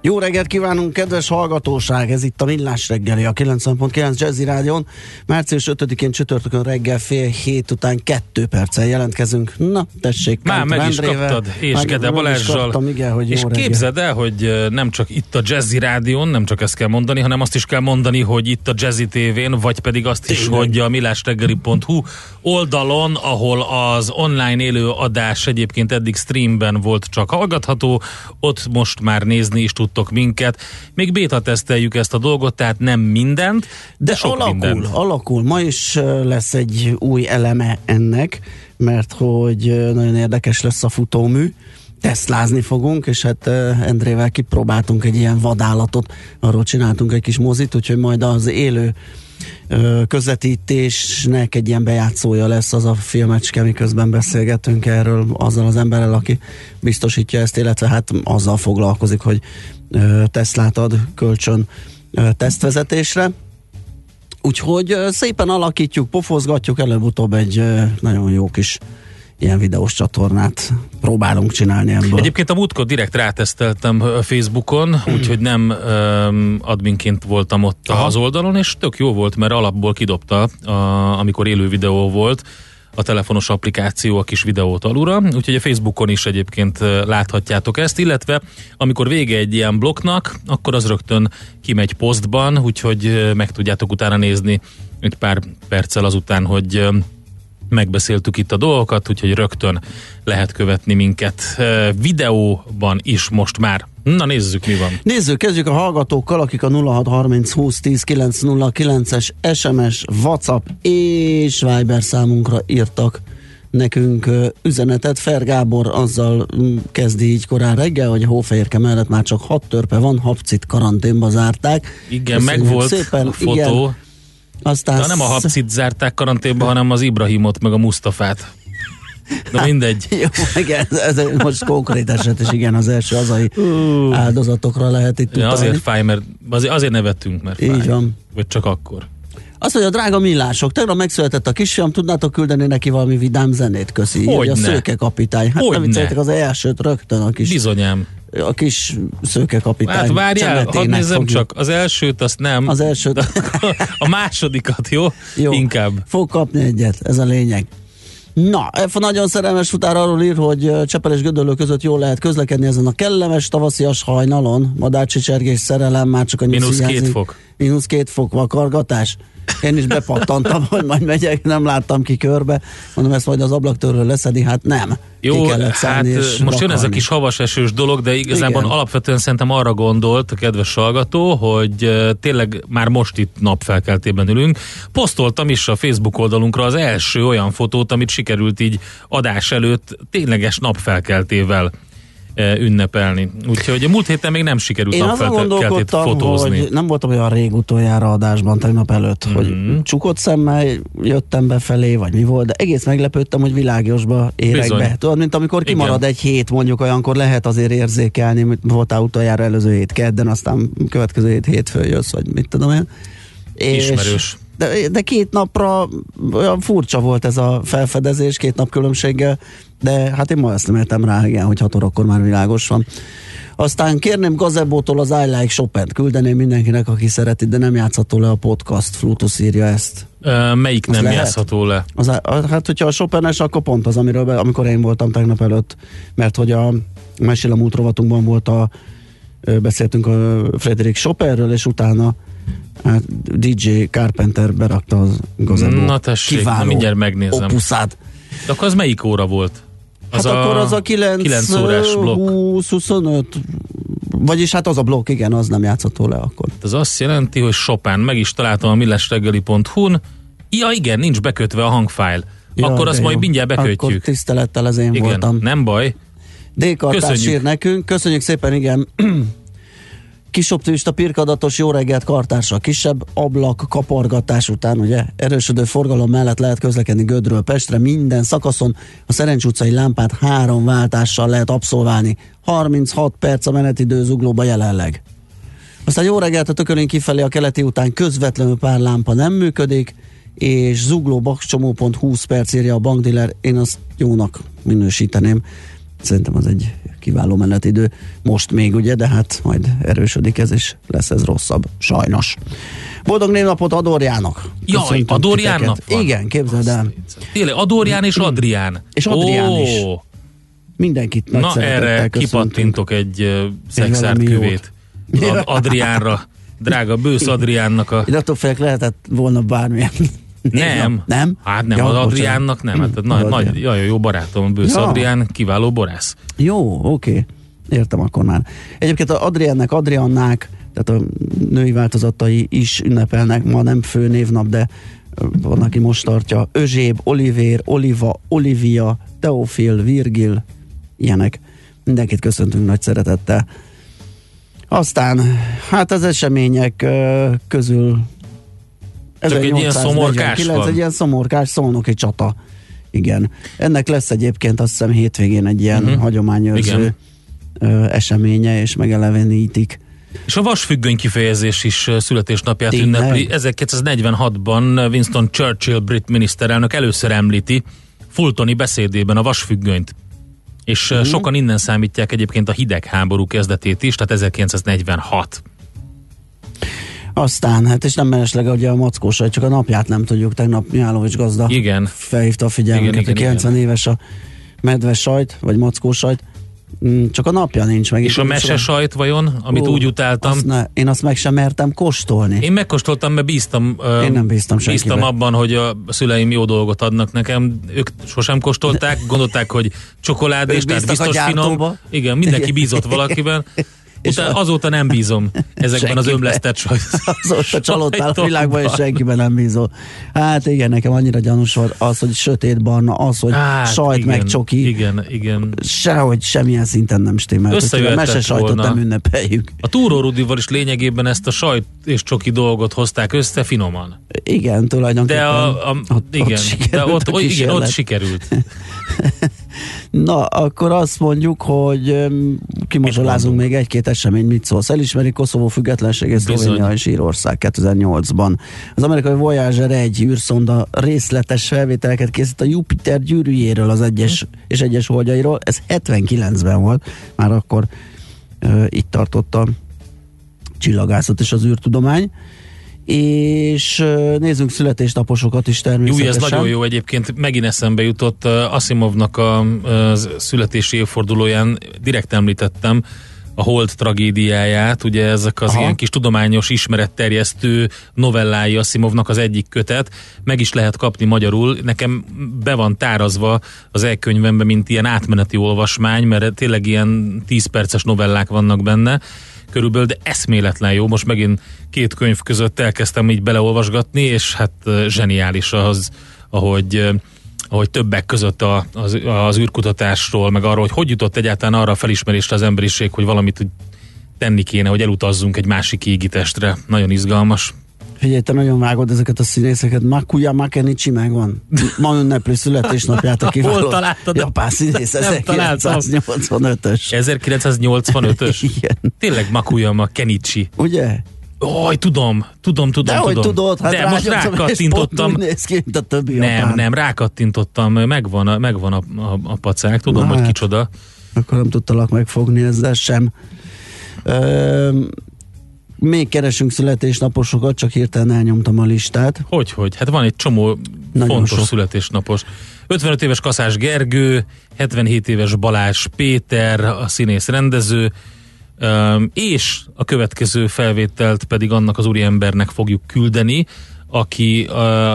Jó reggelt kívánunk, kedves hallgatóság! Ez itt a Millás reggeli, a 90.9 Jazzy Rádion. Március 5-én csütörtökön reggel fél hét után kettő perccel jelentkezünk. Na, tessék, Már meg is kaptad, és Meg- Gede Balázsral. kaptam, igen, hogy és reggel. képzeld el, hogy nem csak itt a Jazzy Rádion, nem csak ezt kell mondani, hanem azt is kell mondani, hogy itt a Jazzy TV-n, vagy pedig azt is, Tényleg. hogy a millásreggeli.hu oldalon, ahol az online élő adás egyébként eddig streamben volt csak hallgatható, ott most már nézni is tudtok minket. Még béta teszteljük ezt a dolgot, tehát nem mindent, de, De sok alakul, mindent. alakul. Ma is lesz egy új eleme ennek, mert hogy nagyon érdekes lesz a futómű. Tesztlázni fogunk, és hát Endrével kipróbáltunk egy ilyen vadállatot, arról csináltunk egy kis mozit, úgyhogy majd az élő közvetítésnek egy ilyen bejátszója lesz az a filmecske, miközben beszélgetünk erről azzal az emberrel, aki biztosítja ezt, illetve hát azzal foglalkozik, hogy Teslát ad kölcsön tesztvezetésre. Úgyhogy szépen alakítjuk, pofozgatjuk, előbb-utóbb egy nagyon jó kis ilyen videós csatornát próbálunk csinálni ebből. Egyébként a múltkor direkt ráteszteltem Facebookon, úgyhogy nem um, adminként voltam ott Aha. az oldalon, és tök jó volt, mert alapból kidobta, a, amikor élő videó volt, a telefonos applikáció a kis videót alulra, úgyhogy a Facebookon is egyébként láthatjátok ezt, illetve amikor vége egy ilyen blokknak, akkor az rögtön kimegy posztban, úgyhogy meg tudjátok utána nézni egy pár perccel azután, hogy megbeszéltük itt a dolgokat, úgyhogy rögtön lehet követni minket videóban is most már. Na nézzük, mi van. Nézzük, kezdjük a hallgatókkal, akik a 0630 20 10 909-es SMS, WhatsApp és Viber számunkra írtak nekünk üzenetet. Fer Gábor azzal mm, kezdi így korán reggel, hogy a hófehérke mellett már csak hat törpe van, hapcit karanténba zárták. Igen, Köszönjük meg volt szépen. a fotó. Igen, aztán De nem a habcit zárták karanténba, hanem az Ibrahimot, meg a Mustafát. De mindegy. Jó, igen, ez, most konkrét eset, és igen, az első hazai áldozatokra lehet itt utalni. azért fáj, mert azért, azért nevettünk, mert Így fáj. van. Vagy csak akkor. Azt mondja, drága millások, tegnap megszületett a kisfiam, tudnátok küldeni neki valami vidám zenét, köszi. Hogyne. a szőke kapitány. Hát Hogyne. nem az elsőt rögtön a kis, Bizonyám. A kis szőke kapitány. Hát várjál, hadd nézzem fogjuk. csak. Az elsőt azt nem. Az elsőt. A másodikat, jó? Jó, Inkább. fog kapni egyet, ez a lényeg. Na, F nagyon szerelmes futár arról ír, hogy Csepel és Gödöllő között jól lehet közlekedni ezen a kellemes tavaszias hajnalon. Madárcsicsergés szerelem, már csak a Mínusz két fok. Mínusz két fok vakargatás. Én is bepattantam, hogy majd megyek, nem láttam ki körbe. Mondom, ezt majd az ablaktörről leszedi, hát nem. Jó, ki hát szállni most jön ez a kis havas esős dolog, de igazából Igen. alapvetően szerintem arra gondolt a kedves hallgató, hogy tényleg már most itt napfelkeltében ülünk. Posztoltam is a Facebook oldalunkra az első olyan fotót, amit sikerült így adás előtt tényleges napfelkeltével ünnepelni. Úgyhogy a múlt héten még nem sikerült Én azon gondolkodtam, fotózni. hogy nem voltam olyan rég utoljára adásban tegnap előtt, mm-hmm. hogy Mhm. csukott szemmel jöttem befelé, vagy mi volt, de egész meglepődtem, hogy világosba érek Bizony. be. Tudod, mint amikor Igen. kimarad egy hét, mondjuk olyankor lehet azért érzékelni, mint voltál utoljára előző hét kedden, aztán következő hét hétfőn jössz, vagy mit tudom én. És Ismerős. de, de két napra olyan furcsa volt ez a felfedezés, két nap különbséggel, de hát én ma ezt nem értem rá, igen, hogy 6 órakor már világos van. Aztán kérném Gazebótól az I Like Chopin-t, küldeném mindenkinek, aki szereti, de nem játszható le a podcast, Flutus írja ezt. Ö, melyik Az nem lehet? játszható le? Az, hát, hogyha a Chopin-es, akkor pont az, amiről, be, amikor én voltam tegnap előtt, mert hogy a Mesél a múlt rovatunkban volt a, beszéltünk a Frederick Chopinről, és utána hát DJ Carpenter berakta az Gazebo Na tessék, kiváló na mindjárt megnézem. opuszát. De akkor az melyik óra volt? Hát akkor az a 9, 9 órás blokk. 20, 25, vagyis hát az a blokk, igen, az nem játszható le akkor. Ez azt jelenti, hogy Chopin, meg is találtam a millesreggeli.hu-n. Ja igen, nincs bekötve a hangfájl. Ja, akkor azt jó. majd mindjárt Akkor bekötjük. tisztelettel ez én Igen, voltam. nem baj. D-kartás Köszönjük. ír nekünk, köszönjük szépen, igen. Kisoptimista pirkadatos jó reggelt kartársa, kisebb ablak kapargatás után, ugye erősödő forgalom mellett lehet közlekedni Gödről Pestre, minden szakaszon a Szerencs utcai lámpát három váltással lehet abszolválni. 36 perc a menetidő zuglóba jelenleg. Aztán jó reggelt a tökölén kifelé a keleti után közvetlenül pár lámpa nem működik, és zugló bakcsomó pont 20 perc írja a bankdiller, én azt jónak minősíteném. Szerintem az egy kiváló menetidő. Most még ugye, de hát majd erősödik ez, és lesz ez rosszabb. Sajnos. Boldog névnapot Adorjának. Jaj, Adorján nap van? Igen, képzeld el. Tényleg, Adorján és Adrián. És Adrián Ó, is. Mindenkit nagy Na erre kipattintok egy uh, szexárt küvét. Ad- Adriánra. Drága bősz Adriánnak a... Én attól félek lehetett volna bármilyen. Nem. Nem? Hát nem, Ja, az. Adriánnak nem. Hát, nagy, Adrián. nagy, jaj, jó barátom, Bősz Ja. Adrián, kiváló borász. Jó, oké. Értem akkor már. Egyébként az Adriennek, Adriannák, tehát a női változatai is ünnepelnek, ma nem fő névnap, de van, aki most tartja. Özséb, Olivér, Oliva, Olivia, Teofil, Virgil, ilyenek. Mindenkit köszöntünk nagy szeretettel. Aztán, hát az események közül Csak egy ilyen szomorkás 1849, van. Egy ilyen szomorkás szolnoki csata. Igen. Ennek lesz egyébként azt hiszem hétvégén egy ilyen uh-huh. hagyományőrző Igen. eseménye, és megelevenítik. És a vasfüggöny kifejezés is születésnapját Tényleg? ünnepli. 1946-ban Winston Churchill brit miniszterelnök először említi Fultoni beszédében a vasfüggönyt. És uh-huh. sokan innen számítják egyébként a hidegháború kezdetét is, tehát 1946. Aztán, hát és nem mellesleg ugye a mackósaj, csak a napját nem tudjuk. Tegnap Mihálovics gazda Igen. felhívta a figyelmünket, Igen, igen, 90 éves a medves sajt, vagy mackós sajt. Mm, Csak a napja nincs meg. És a mese sajt vajon, amit Ó, úgy utáltam, Azt ne, én azt meg sem mertem kóstolni. Én megkóstoltam, mert bíztam, ö, Én nem bíztam senkibe. bíztam abban, hogy a szüleim jó dolgot adnak nekem. Ők sosem kóstolták, gondolták, hogy csokoládés, Ők tehát a biztos finom. Igen, mindenki bízott valakiben. Utána, a- azóta nem bízom ezekben az ömlesztett sajt. Azóta csalódtál a világban, és senkiben nem bízol. Hát igen, nekem annyira gyanús volt az, hogy sötét barna, az, hogy Hát, sajt igen, meg csoki. Igen, igen. Sehogy semmilyen szinten nem stimmel. A mese sajtot volna. nem ünnepeljük. A Túró Rudival is lényegében ezt a sajt és csoki dolgot hozták össze finoman. Igen, tulajdonképpen. De, a, a, ott, igen, ott de ott, a o- igen, ott sikerült. Na, akkor azt mondjuk, hogy öm, kimazsolázunk még egy-két esemény, mit szólsz. Elismeri Koszovó függetlenségét. Szlovénia és Írország 2008-ban. Az amerikai Voyager 1 űrszonda részletes felvételeket készít a Jupiter gyűrűjéről az egyes és egyes holdjairól. Ez 79-ben volt, már akkor ö, itt tartott a csillagászat és az űrtudomány. És nézzünk születésnaposokat is Jó, természetesen. ez nagyon jó egyébként. Megint eszembe jutott Asimovnak a, a születési évfordulóján, direkt említettem a Hold tragédiáját, ugye ezek az Aha. ilyen kis tudományos ismeretterjesztő novellái Asimovnak az egyik kötet, meg is lehet kapni magyarul. Nekem be van tárazva az e-könyvemben, mint ilyen átmeneti olvasmány, mert tényleg ilyen 10 perces novellák vannak benne körülbelül, de eszméletlen jó. Most megint két könyv között elkezdtem így beleolvasgatni, és hát zseniális az, ahogy ahogy többek között a, az, az űrkutatásról, meg arról, hogy hogy jutott egyáltalán arra a felismerésre az emberiség, hogy valamit tenni kéne, hogy elutazzunk egy másik égitestre. Nagyon izgalmas. Figyelj, te nagyon vágod ezeket a színészeket. Makuya Makenichi megvan. Ma ünnepli születésnapját a kiváló Hol találtad? japán színész Nem találtam. 1985-ös. 1985-ös. Igen. Tényleg Makuyama Kenichi. Ugye? Oj, tudom, tudom, tudom, De tudom. tudod, hát De most rákattintottam. néz ki, mint a többi Nem, japán. nem, rákattintottam, megvan a, megvan a, a, a pacák, tudom, Na hogy hát. kicsoda. Akkor nem tudtalak megfogni ezzel sem. Ö, még keresünk születésnaposokat, csak hirtelen elnyomtam a listát. Hogy, hogy? Hát van egy csomó Nagyon fontos sok. születésnapos. 55 éves Kaszás Gergő, 77 éves Balázs Péter, a színész rendező, és a következő felvételt pedig annak az úriembernek fogjuk küldeni, aki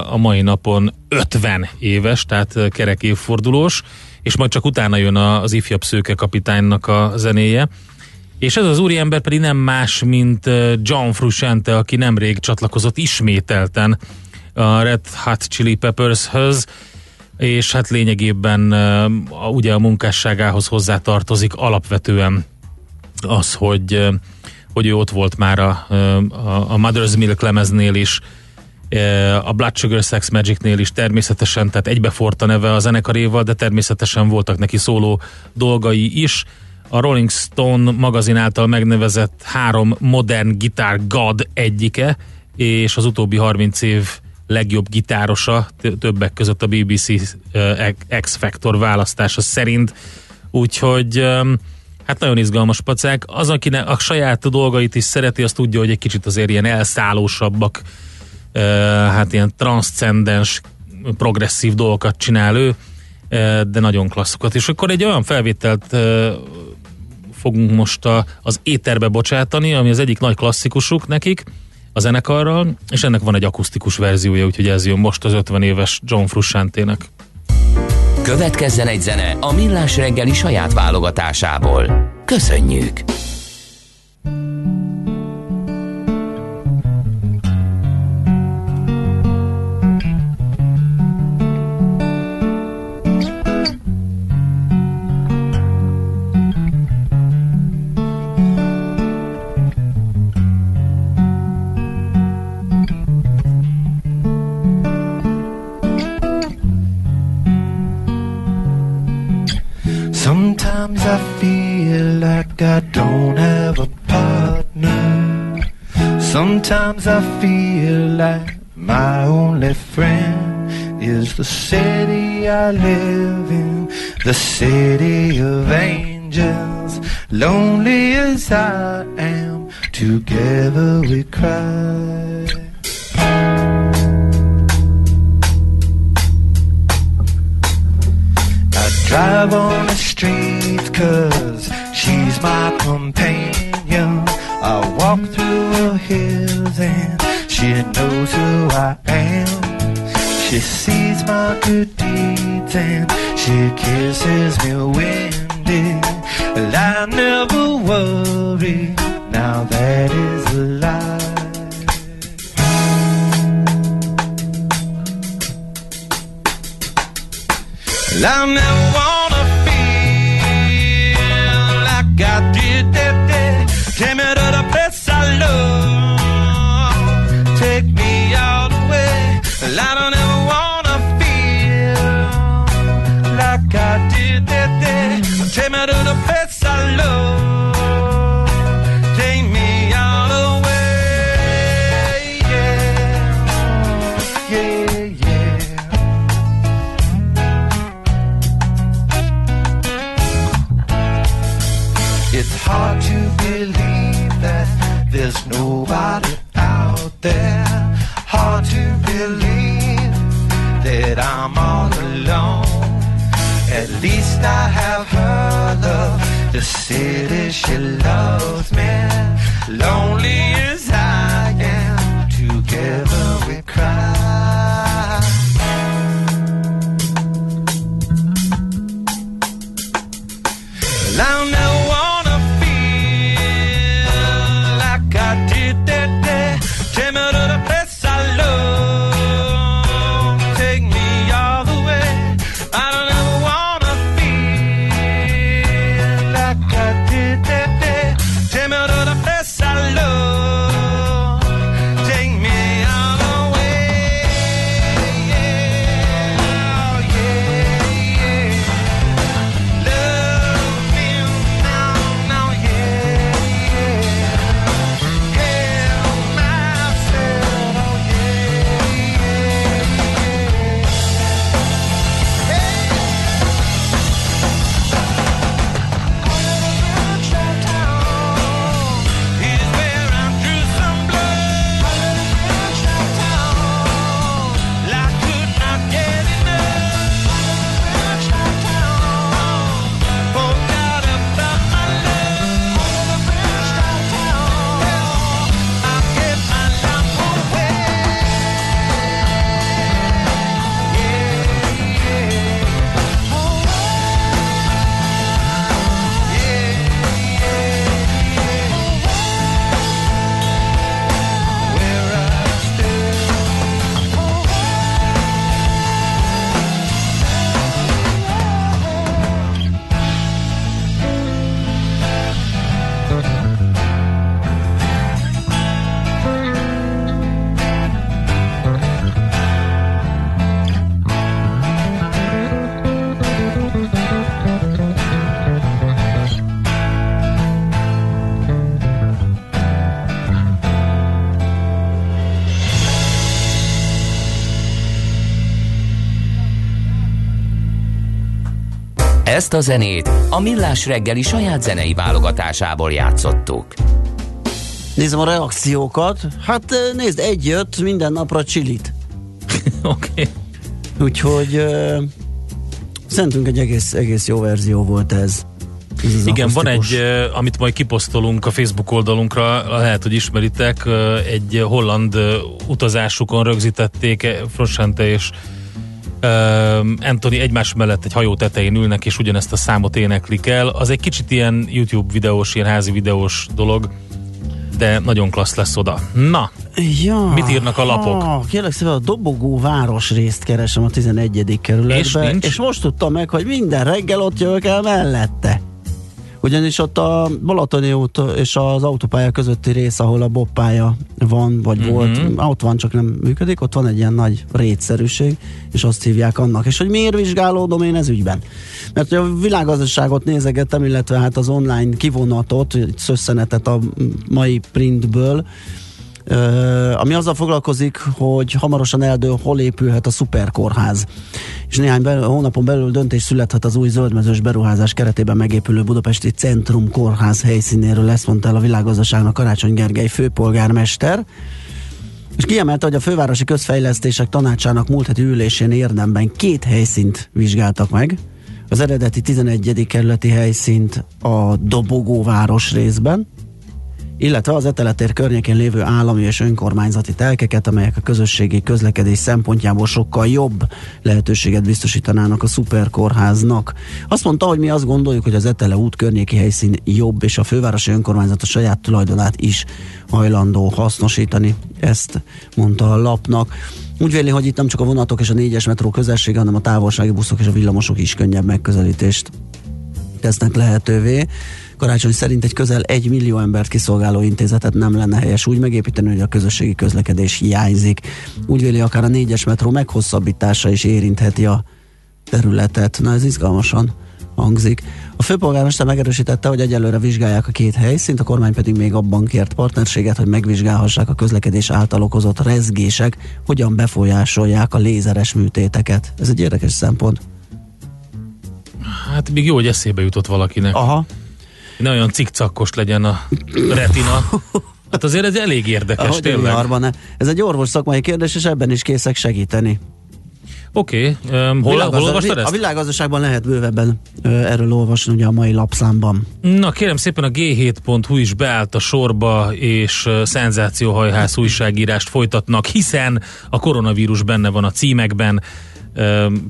a mai napon 50 éves, tehát kerek évfordulós, és majd csak utána jön az ifjabb szőke kapitánynak a zenéje. És ez az úriember pedig nem más, mint John Frusciante, aki nemrég csatlakozott ismételten a Red Hot Chili Peppers-höz, és hát lényegében ugye a munkásságához hozzátartozik alapvetően az, hogy, hogy ő ott volt már a, a, Mother's Milk lemeznél is, a Blood Sugar Sex Magicnél is természetesen, tehát egybefort a neve a zenekaréval, de természetesen voltak neki szóló dolgai is. A Rolling Stone magazin által megnevezett három modern gitár god egyike, és az utóbbi 30 év legjobb gitárosa, többek között a BBC ö, X Factor választása szerint. Úgyhogy hát nagyon izgalmas pacák. Az, aki a saját dolgait is szereti, az tudja, hogy egy kicsit azért ilyen elszállósabbak, ö, hát ilyen transzcendens, progresszív dolgokat csinál ő, ö, de nagyon klasszokat. És akkor egy olyan felvételt fogunk most a, az éterbe bocsátani, ami az egyik nagy klasszikusuk nekik, a zenekarral, és ennek van egy akusztikus verziója, úgyhogy ez jön most az 50 éves John Frusciante-nek. Következzen egy zene a Millás reggeli saját válogatásából. Köszönjük! Sometimes I feel like I don't have a partner. Sometimes I feel like my only friend is the city I live in, the city of angels. Lonely as I am, together we cry. I drive on the cause she's my companion. I walk through the hills and she knows who I am. She sees my good deeds and she kisses me windy. Well, I never worry, now that is a lie. I never feel I did. Take me to the place I love. Take me all the way. I don't ever wanna feel like I did that day. Take me to the place there's nobody out there. Hard to believe that I'm all alone. At least I have her love. The city she loves me. Lonely as Ezt a zenét a Millás reggeli saját zenei válogatásából játszottuk. Nézem a reakciókat. Hát nézd, egy jött minden napra csilit. Oké. Okay. Úgyhogy uh, szerintünk egy egész, egész jó verzió volt ez. ez Igen, van egy, eh, amit majd kiposztolunk a Facebook oldalunkra, lehet, hogy ismeritek, eh, egy holland eh, utazásukon rögzítették, Frosente és Anthony egymás mellett egy hajó tetején ülnek, és ugyanezt a számot éneklik el. Az egy kicsit ilyen YouTube videós, ilyen házi videós dolog, de nagyon klassz lesz oda. Na, Ja, Mit írnak a lapok? Ah, kérlek szépen a Dobogó városrészt keresem a 11. kerületbe, És nincs? és most tudtam meg, hogy minden reggel ott jövök el mellette. Ugyanis ott a Balatoni út és az autópálya közötti rész, ahol a bobpálya van, vagy Mhm. mm-hmm. volt, ott van, csak nem működik, ott van egy ilyen nagy rétszerűség, és azt hívják annak. És hogy miért vizsgálódom én ez ügyben? Mert hogy a világgazdaságot nézegettem, illetve hát az online kivonatot, szösszenetet a mai printből, ami azzal foglalkozik, hogy hamarosan eldől, hol épülhet a szuperkórház. És néhány belül, hónapon belül döntés születhet az új zöldmezős beruházás keretében megépülő Budapesti Centrum Kórház helyszínéről, ezt mondta el a világgazdaságnak Karácsony Gergely főpolgármester. És kiemelte, hogy a fővárosi közfejlesztések tanácsának múlt heti ülésén érdemben két helyszínt vizsgáltak meg. Az eredeti 11. kerületi helyszínt a Dobogóváros részben, illetve az eteletér környékén lévő állami és önkormányzati telkeket, amelyek a közösségi közlekedés szempontjából sokkal jobb lehetőséget biztosítanának a szuperkórháznak. Azt mondta, hogy mi azt gondoljuk, hogy az Etele út környéki helyszín jobb, és a fővárosi önkormányzat a saját tulajdonát is hajlandó hasznosítani. Ezt mondta a lapnak. Úgy véli, hogy itt nem csak a vonatok és a négyes metró közössége, hanem a távolsági buszok és a villamosok is könnyebb megközelítést tesznek lehetővé. Karácsony szerint egy közel egy millió embert kiszolgáló intézetet nem lenne helyes úgy megépíteni, hogy a közösségi közlekedés hiányzik. Úgy véli, akár a négyes metró meghosszabbítása is érintheti a területet. Na ez izgalmasan hangzik. A főpolgármester megerősítette, hogy egyelőre vizsgálják a két helyszínt, a kormány pedig még abban kért partnerséget, hogy megvizsgálhassák a közlekedés által okozott rezgések, hogyan befolyásolják a lézeres műtéteket. Ez egy érdekes szempont. hát még jó, hogy eszébe jutott valakinek. Aha, Ne olyan cikcakkos legyen a retina. Hát azért ez elég érdekes, Ahogy a tényleg. viharban, ne. Ez egy orvos szakmai kérdés, és ebben is készek segíteni. Oké, okay. um, hol, hol olvastad A ezt? világgazdaságban lehet bővebben ö, erről olvasni ugye a mai lapszámban. Na kérem szépen a G7.hu is beállt a sorba, és uh, szenzációhajhász újságírást folytatnak, hiszen a koronavírus benne van a címekben.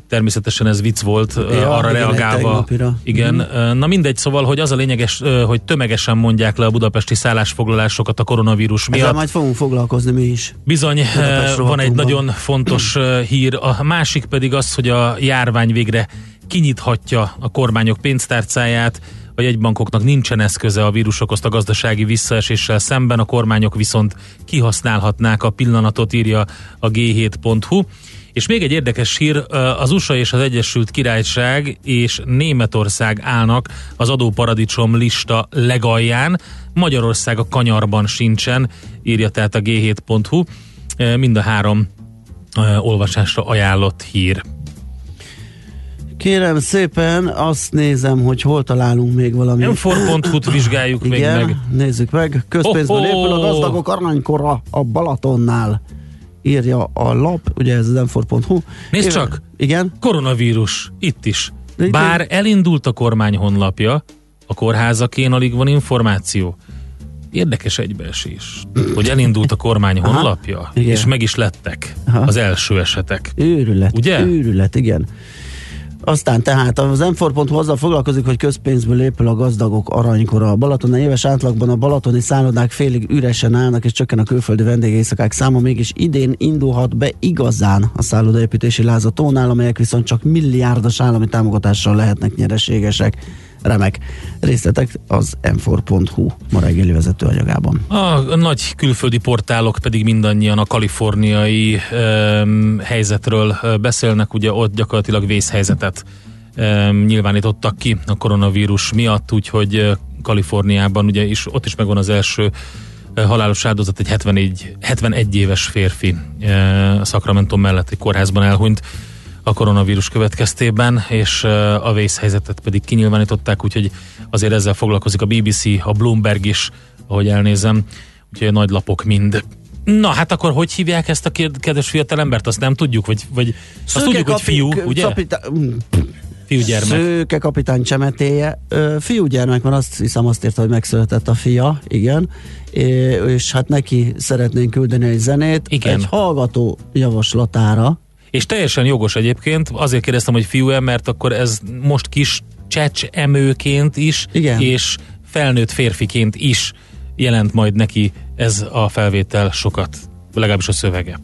Természetesen ez vicc volt, Ja, arra igen, reagálva. Igen, uh, na mindegy, szóval, hogy az a lényeges, hogy tömegesen mondják le a budapesti szállásfoglalásokat a koronavírus Ezzel miatt. majd fogunk foglalkozni mi is. Bizony, Budapest van egy nagyon fontos hír. A másik pedig az, hogy a járvány végre kinyithatja a kormányok pénztárcáját, a jegybankoknak nincsen eszköze a vírus okozta gazdasági visszaeséssel szemben, a kormányok viszont kihasználhatnák a pillanatot, írja a g7.hu. És még egy érdekes hír, az USA és az Egyesült Királyság és Németország állnak az adóparadicsom lista legalján, Magyarország a kanyarban sincsen, írja tehát a g7.hu. Eh, Mind a három olvasásra ajánlott hír. Kérem szépen, azt nézem, hogy hol találunk még valami. m4.hu-t vizsgáljuk még Igen, meg. nézzük meg. Közpénzből Ho-ho! épül a gazdagok aranykora a Balatonnál. Írja a lap, ugye ez az m4.hu. Nézd Éve- csak! Igen? Koronavírus, itt is. De Bár elindult a kormány honlapja, a kórházakén alig van információ. Érdekes egybeesés, hogy elindult a kormány Aha, honlapja, igen. és meg is lettek Aha. az első esetek. Őrület, Ugye? őrület, igen. Aztán tehát az m azzal foglalkozik, hogy közpénzből épül a gazdagok aranykora. A Balaton éves átlagban a balatoni szállodák félig üresen állnak, és csökken a külföldi vendégészakák száma, mégis idén indulhat be igazán a szállodaépítési láz a tónál, amelyek viszont csak milliárdos állami támogatással lehetnek nyereségesek. Remek. Részletek az m4.hu ma reggeli vezetőanyagában. A nagy külföldi portálok pedig mindannyian a kaliforniai um, helyzetről beszélnek, ugye ott gyakorlatilag vészhelyzetet um, nyilvánítottak ki a koronavírus miatt, úgyhogy Kaliforniában ugye is, ott is megvan az első halálos áldozat, egy 71, 71 éves férfi a Sacramento mellett egy kórházban elhunyt. A koronavírus következtében, és a vészhelyzetet pedig kinyilvánították, úgyhogy azért ezzel foglalkozik a BBC, a Bloomberg is, ahogy elnézem, úgyhogy nagy lapok mind. Na, hát akkor hogy hívják ezt a kedves fiatalembert? Azt nem tudjuk, vagy, vagy azt tudjuk, hogy fiú, ugye? Kapita- Fiúgyermek. Szőke kapitány csemetéje. Fiúgyermek van, azt hiszem azt írta, hogy megszületett a fia, igen. É, és hát neki szeretnénk küldeni egy zenét. Igen. Egy hallgató javaslatára. És teljesen jogos egyébként, azért kérdeztem, hogy fiú mert akkor ez most kis csecs emőként is, Igen. és felnőtt férfiként is jelent majd neki ez a felvétel sokat, legalábbis a szövege.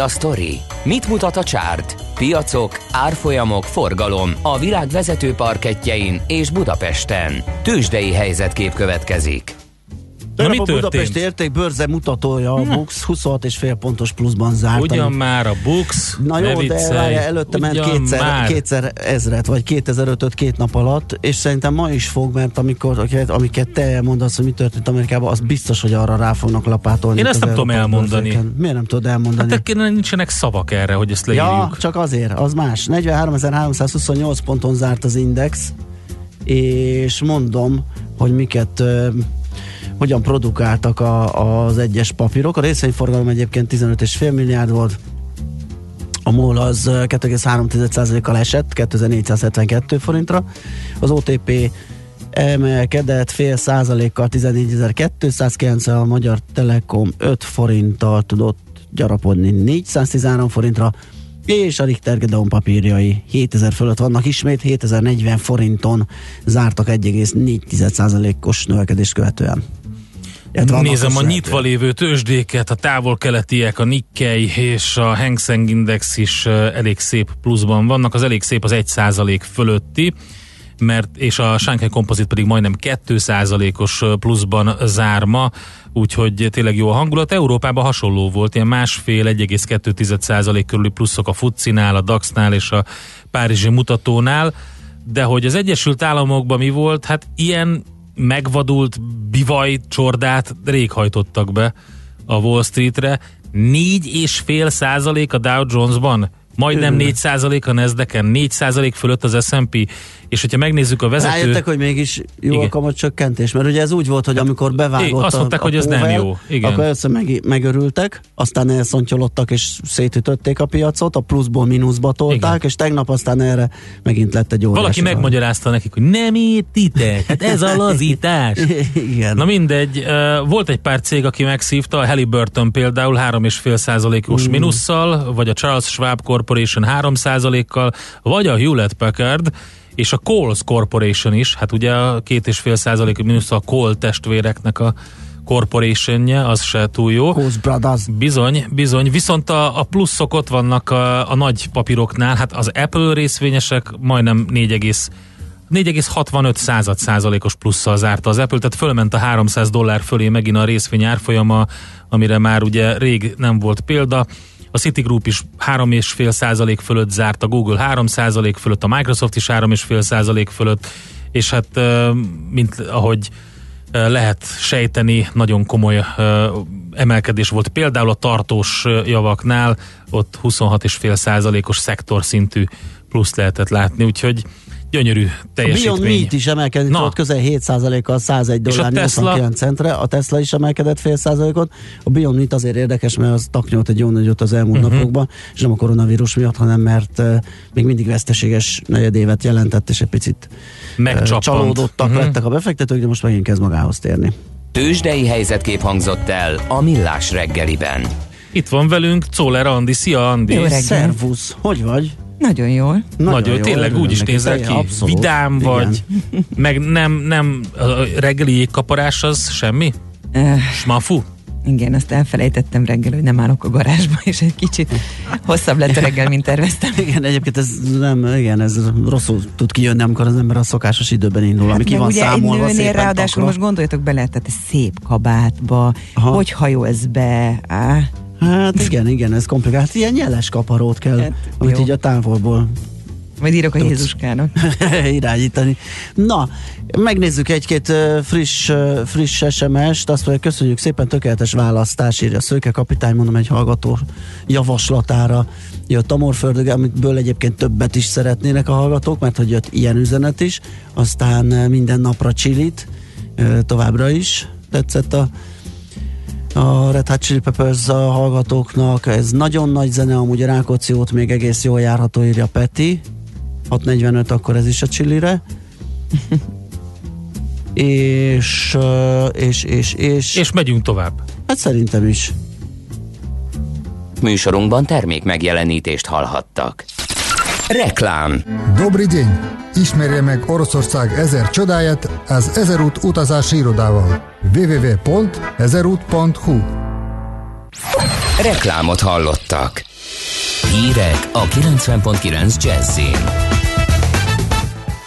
A sztori? Mit mutat a csárt? Piacok, árfolyamok, forgalom a világ vezető parketjein és Budapesten. Tősdei helyzetkép következik. Tegnap mi a történt? Budapesti értékbörze mutatója a Bux 26,5 pontos pluszban zárt. Ugyan ami- már a Bux, Na jó, de viccelj. várja, előtte ment kétszer, már. kétszer ezret, vagy 2005 két nap alatt, és szerintem ma is fog, mert amikor, amiket, te elmondasz, hogy mi történt Amerikában, az biztos, hogy arra rá fognak lapátolni. Én ezt nem tudom elmondani. bőrzéken. Miért nem tudod elmondani? Hát de nincsenek szavak erre, hogy ezt Ja, leírjuk. csak azért, az más. 43.328 ponton zárt az index, és mondom, hogy miket hogyan produkáltak a, az egyes papírok. A részvényforgalom egyébként 15,5 milliárd volt, a MOL az ö, 2,3%-kal esett, 2472 forintra. Az OTP emelkedett fél százalékkal 14.290, a Magyar Telekom 5 forinttal tudott gyarapodni 413 forintra, és a Richter Gedeon papírjai 7000 fölött vannak ismét, 7040 forinton zártak 1,4%-os növekedést követően. Annak Nézem a nyitva lévő tőzsdéket, a távol-keletiek, a Nikkei és a Hang Seng Index is elég szép pluszban vannak. Az elég szép az 1% fölötti, mert és a Shanghai Composite pedig majdnem 2%-os pluszban zár ma, úgyhogy tényleg jó a hangulat. Európában hasonló volt, ilyen másfél 1,2% körüli pluszok a Futsinál, a DAX-nál és a Párizsi mutatónál, de hogy az Egyesült Államokban mi volt, hát ilyen megvadult bivaj csordát rég hajtottak be a Wall Streetre. Négy és fél százalék a Dow Jonesban, majdnem 4 százalék a Nasdaq-en, 4 százalék fölött az S&P, és hogyha megnézzük a vezető... Rájöttek, hogy mégis jó Igen. a kamatcsökkentés, mert ugye ez úgy volt, hogy amikor bevágott azt mondták, a hogy ez nem jó. Igen. akkor először meg, megörültek, aztán elszontyolodtak és szétütötték a piacot, a pluszból mínuszba tolták, Igen. és tegnap aztán erre megint lett egy óriási. Valaki megmagyarázta nekik, hogy nem értitek, hát ez a lazítás. Igen. Na mindegy, volt egy pár cég, aki megszívta, a Halliburton például 3,5 százalékos Mm. minusszal, vagy a Charles Schwab Corporation 3 százalékkal, vagy a Hewlett Packard, és a Coles Corporation is, hát ugye a két és fél százalék mínusz a Cole testvéreknek a corporationje, az se túl jó. Coles Brothers. Bizony, bizony. Viszont a, a pluszok ott vannak a, a nagy papíroknál. Hát az Apple részvényesek majdnem 4, 4,65 század százalékos plusszal zárta az Apple, tehát fölment a 300 dollár fölé megint a részvény árfolyama, amire már ugye rég nem volt példa. A Citigroup is 3,5 százalék fölött zárt, a Google 3 százalék fölött, a Microsoft is 3,5 százalék fölött, és hát mint ahogy lehet sejteni, nagyon komoly emelkedés volt. Például a tartós javaknál ott 26,5 százalékos szektorszintű plusz lehetett látni, úgyhogy gyönyörű A Beyond teljesítmény. Meat is emelkedett, Na. volt közel 7%-kal 101 És a dollár Tesla? 89 centre, a Tesla is emelkedett fél százalékot. A Beyond Meat azért érdekes, mert az taknyolt egy jó nagyot az elmúlt uh-huh. napokban, és nem a koronavírus miatt, hanem mert uh, még mindig veszteséges negyedévet jelentett, és egy picit uh, Megcsappant. csalódottak uh-huh. lettek a befektetők, de most megint kezd magához térni. Tőzsdei helyzetkép hangzott el a Millás reggeliben. Itt van velünk Czoller Andi. Szia Andi! Jó reggel. Szervusz, hogy vagy? Nagyon jól. Nagyon, jó, tényleg örülök úgy is nézel ki, abszolút. vidám Igen. vagy, meg nem, nem, a reggeli jégkaparás az semmi? Smafu? igen, azt elfelejtettem reggel, hogy nem állok a garázsba, és egy kicsit hosszabb lett a reggel, mint terveztem. Igen, egyébként ez nem, igen, ez rosszul tud kijönni, amikor az ember a szokásos időben indul, ami ki van ugye egy számolva nőnél szépen ráadásul takra. most gondoljatok bele, tehát egy szép kabátba, Aha. hogy hajolsz be, á, Hát igen, igen, ez komplikált. Ilyen nyeles kaparót kell, Hát, amit jó. így a távolból majd írok a Tudsz. Jézuskának. irányítani. Na, megnézzük egy-két friss, ö, friss SMS-t, azt mondja, köszönjük szépen, tökéletes választás, írja Szőke kapitány, mondom, egy hallgató javaslatára jött a Morföldög, amitből egyébként többet is szeretnének a hallgatók, mert hogy jött ilyen üzenet is, aztán minden napra csilit, továbbra is tetszett a a Red Hot Chili Peppers a hallgatóknak. Ez nagyon nagy zene, amúgy a Rákóczi út még egész jól járható, írja Peti. 6.45, akkor ez is a csillire. és, ö, és, és, és, És megyünk tovább. hát szerintem is. Műsorunkban termék megjelenítést hallhattak. Reklám. Dobri dень! Ismerje meg Oroszország ezer csodáját az Ezerút utazási irodával. www.ezerút.hu Reklámot hallottak. Hírek a 90.9 Jazzin.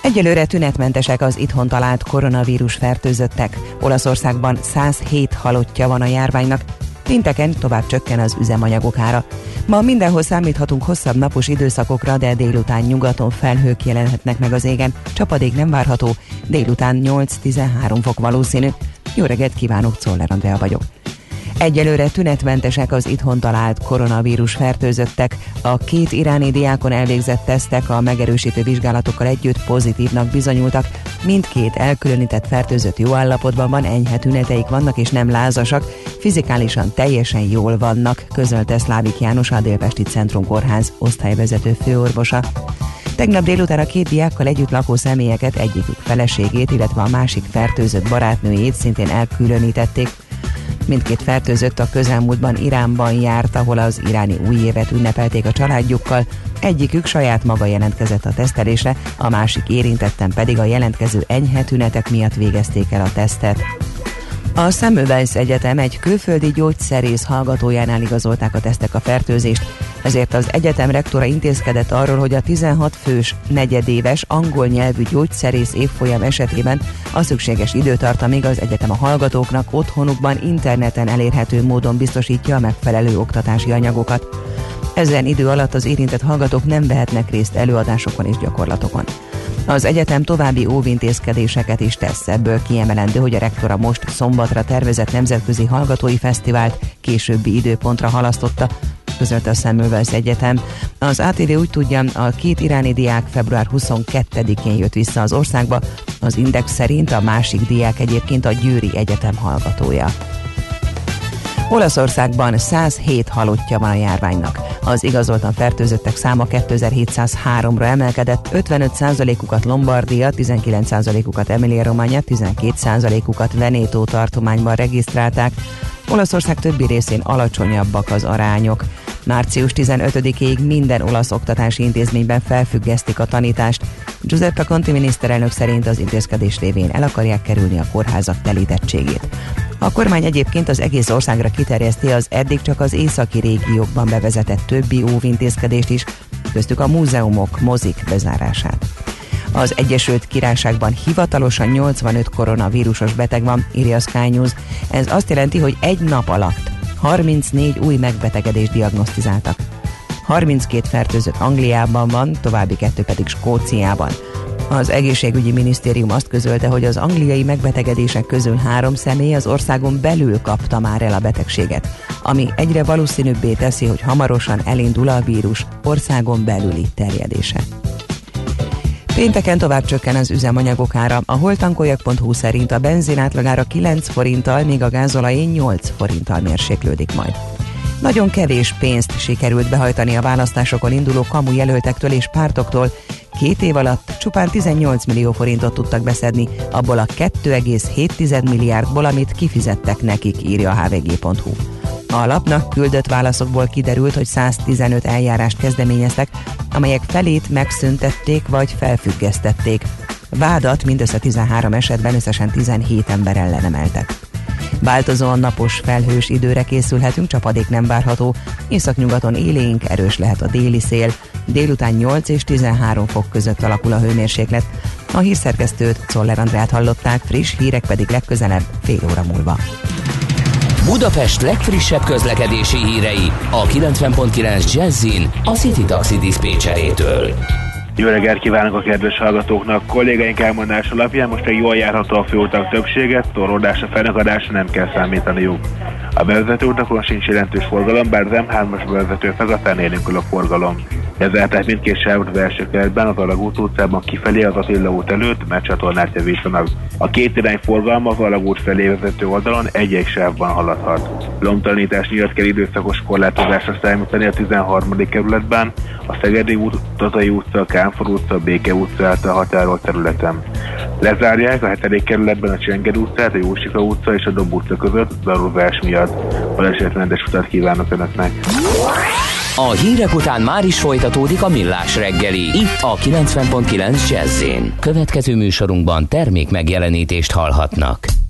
Egyelőre tünetmentesek az itthon talált koronavírus fertőzöttek. Olaszországban 107 halottja van a járványnak, Pénteken tovább csökken az üzemanyagok ára. Ma mindenhol számíthatunk hosszabb napos időszakokra, de délután nyugaton felhők jelenhetnek meg az égen. Csapadék nem várható, délután 8-13 fok valószínű. Jó reggelt kívánok, Czoller Andrea vagyok. Egyelőre tünetmentesek az itthon talált koronavírus fertőzöttek. A két iráni diákon elvégzett tesztek a megerősítő vizsgálatokkal együtt pozitívnak bizonyultak. Mindkét elkülönített fertőzött jó állapotban van, enyhe tüneteik vannak és nem lázasak, fizikálisan teljesen jól vannak, közölte Szlávik János a Délpesti Centrum Kórház osztályvezető főorvosa. Tegnap délután a két diákkal együtt lakó személyeket, egyikük feleségét, illetve a másik fertőzött barátnőjét szintén elkülönítették. Mindkét fertőzött a közelmúltban Iránban járt, ahol az iráni új évet ünnepelték a családjukkal. Egyikük saját maga jelentkezett a tesztelésre, a másik érintetten pedig a jelentkező enyhe tünetek miatt végezték el a tesztet. A Semmelweis Egyetem egy külföldi gyógyszerész hallgatójánál igazolták a tesztek a fertőzést, ezért az egyetem rektora intézkedett arról, hogy a 16 fős, negyedéves angol nyelvű gyógyszerész évfolyam esetében a szükséges időtartamig az egyetem a hallgatóknak otthonukban interneten elérhető módon biztosítja a megfelelő oktatási anyagokat. Ezen idő alatt az érintett hallgatók nem vehetnek részt előadásokon és gyakorlatokon. Az egyetem további óvintézkedéseket is tesz, ebből kiemelendő, hogy a rektora most szombatra tervezett nemzetközi hallgatói fesztivált későbbi időpontra halasztotta, közölte a Semmelweis Egyetem. Az ATV úgy tudja, a két iráni diák február 22-én jött vissza az országba, az Index szerint a másik diák egyébként a Győri Egyetem hallgatója. Olaszországban 107 halottja van a járványnak. Az igazoltan fertőzöttek száma 2703-ra emelkedett, 55%-ukat Lombardia, 19%-ukat Emilia-Romagna, 12%-ukat Veneto tartományban regisztrálták. Olaszország többi részén alacsonyabbak az arányok. Március 15-ig minden olasz oktatási intézményben felfüggesztik a tanítást. Giuseppe Conti miniszterelnök szerint az intézkedés révén el akarják kerülni a kórházak telítettségét. A kormány egyébként az egész országra kiterjeszti az eddig csak az északi régiókban bevezetett többi óvintézkedést is, köztük a múzeumok, mozik bezárását. Az Egyesült Királyságban hivatalosan 85 koronavírusos beteg van, írja a Sky News. Ez azt jelenti, hogy egy nap alatt 34 új megbetegedést diagnosztizáltak. 32 fertőzött Angliában van, további kettő pedig Skóciában. Az egészségügyi minisztérium azt közölte, hogy az angliai megbetegedések közül három személy az országon belül kapta már el a betegséget, ami egyre valószínűbbé teszi, hogy hamarosan elindul a vírus országon belüli terjedése. Pénteken tovább csökken az üzemanyagok ára. A holtankoljak.hu szerint a benzin átlagára 9 forinttal, míg a gázolajén 8 forinttal mérséklődik majd. Nagyon kevés pénzt sikerült behajtani a választásokon induló kamu jelöltektől és pártoktól. Két év alatt csupán 18 millió forintot tudtak beszedni, abból a 2,7 milliárdból, amit kifizettek nekik, írja a hvg.hu. A lapnak küldött válaszokból kiderült, hogy 115 eljárást kezdeményeztek, amelyek felét megszüntették vagy felfüggesztették. Vádat mindössze 13 esetben összesen 17 ember ellen emeltek. Változóan napos, felhős időre készülhetünk, csapadék nem várható, északnyugaton élénk, erős lehet a déli szél, délután 8 és 13 fok között alakul a hőmérséklet. A hírszerkesztőt Czoller Andrát hallották, friss hírek pedig legközelebb fél óra múlva. Budapest legfrissebb közlekedési hírei a 90.9 Jazzin a City Taxi Dispécsejétől. Jó reggelt kívánok a kedves hallgatóknak! Kollégáink elmondás alapján most egy jól járható a főutak többséget, torlódásra, fennakadásra nem kell számítaniuk. A bevezető utakon sincs jelentős forgalom, bár az M3-as bevezető fegatán élénkül a forgalom. Ezzel tehát mindkét sávot az első keretben az Alagút utcában kifelé az Attila út előtt, mert csatornát javítanak. A két irány forgalma az Alagút felé vezető oldalon egy-egy sávban haladhat. Lomtalanítás miatt kell időszakos korlátozásra számítani a 13. kerületben, a Szegedi út, Tazai utca, a Kánfor utca, a Béke utca által határolt területen. Lezárják a 7. kerületben a Csenger utcát, a Jósika utca és a Dob utca között darulvás miatt. Balesetmentes utat kívánok Önöknek! A hírek után már is folytatódik a millás reggeli, itt a 90.9 jazz Következő műsorunkban termék megjelenítést hallhatnak.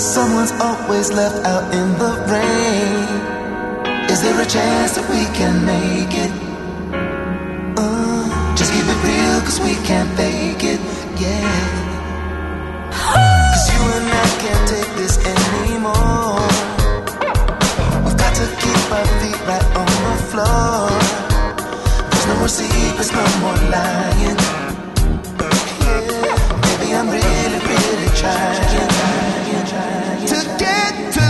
Someone's always left out in the rain. Is there a chance that we can make it? Uh, just keep it real, cause we can't fake it, yeah. Cause you and I can't take this anymore. We've got to keep our feet right on the floor. There's no more secrets, no more lying. To get to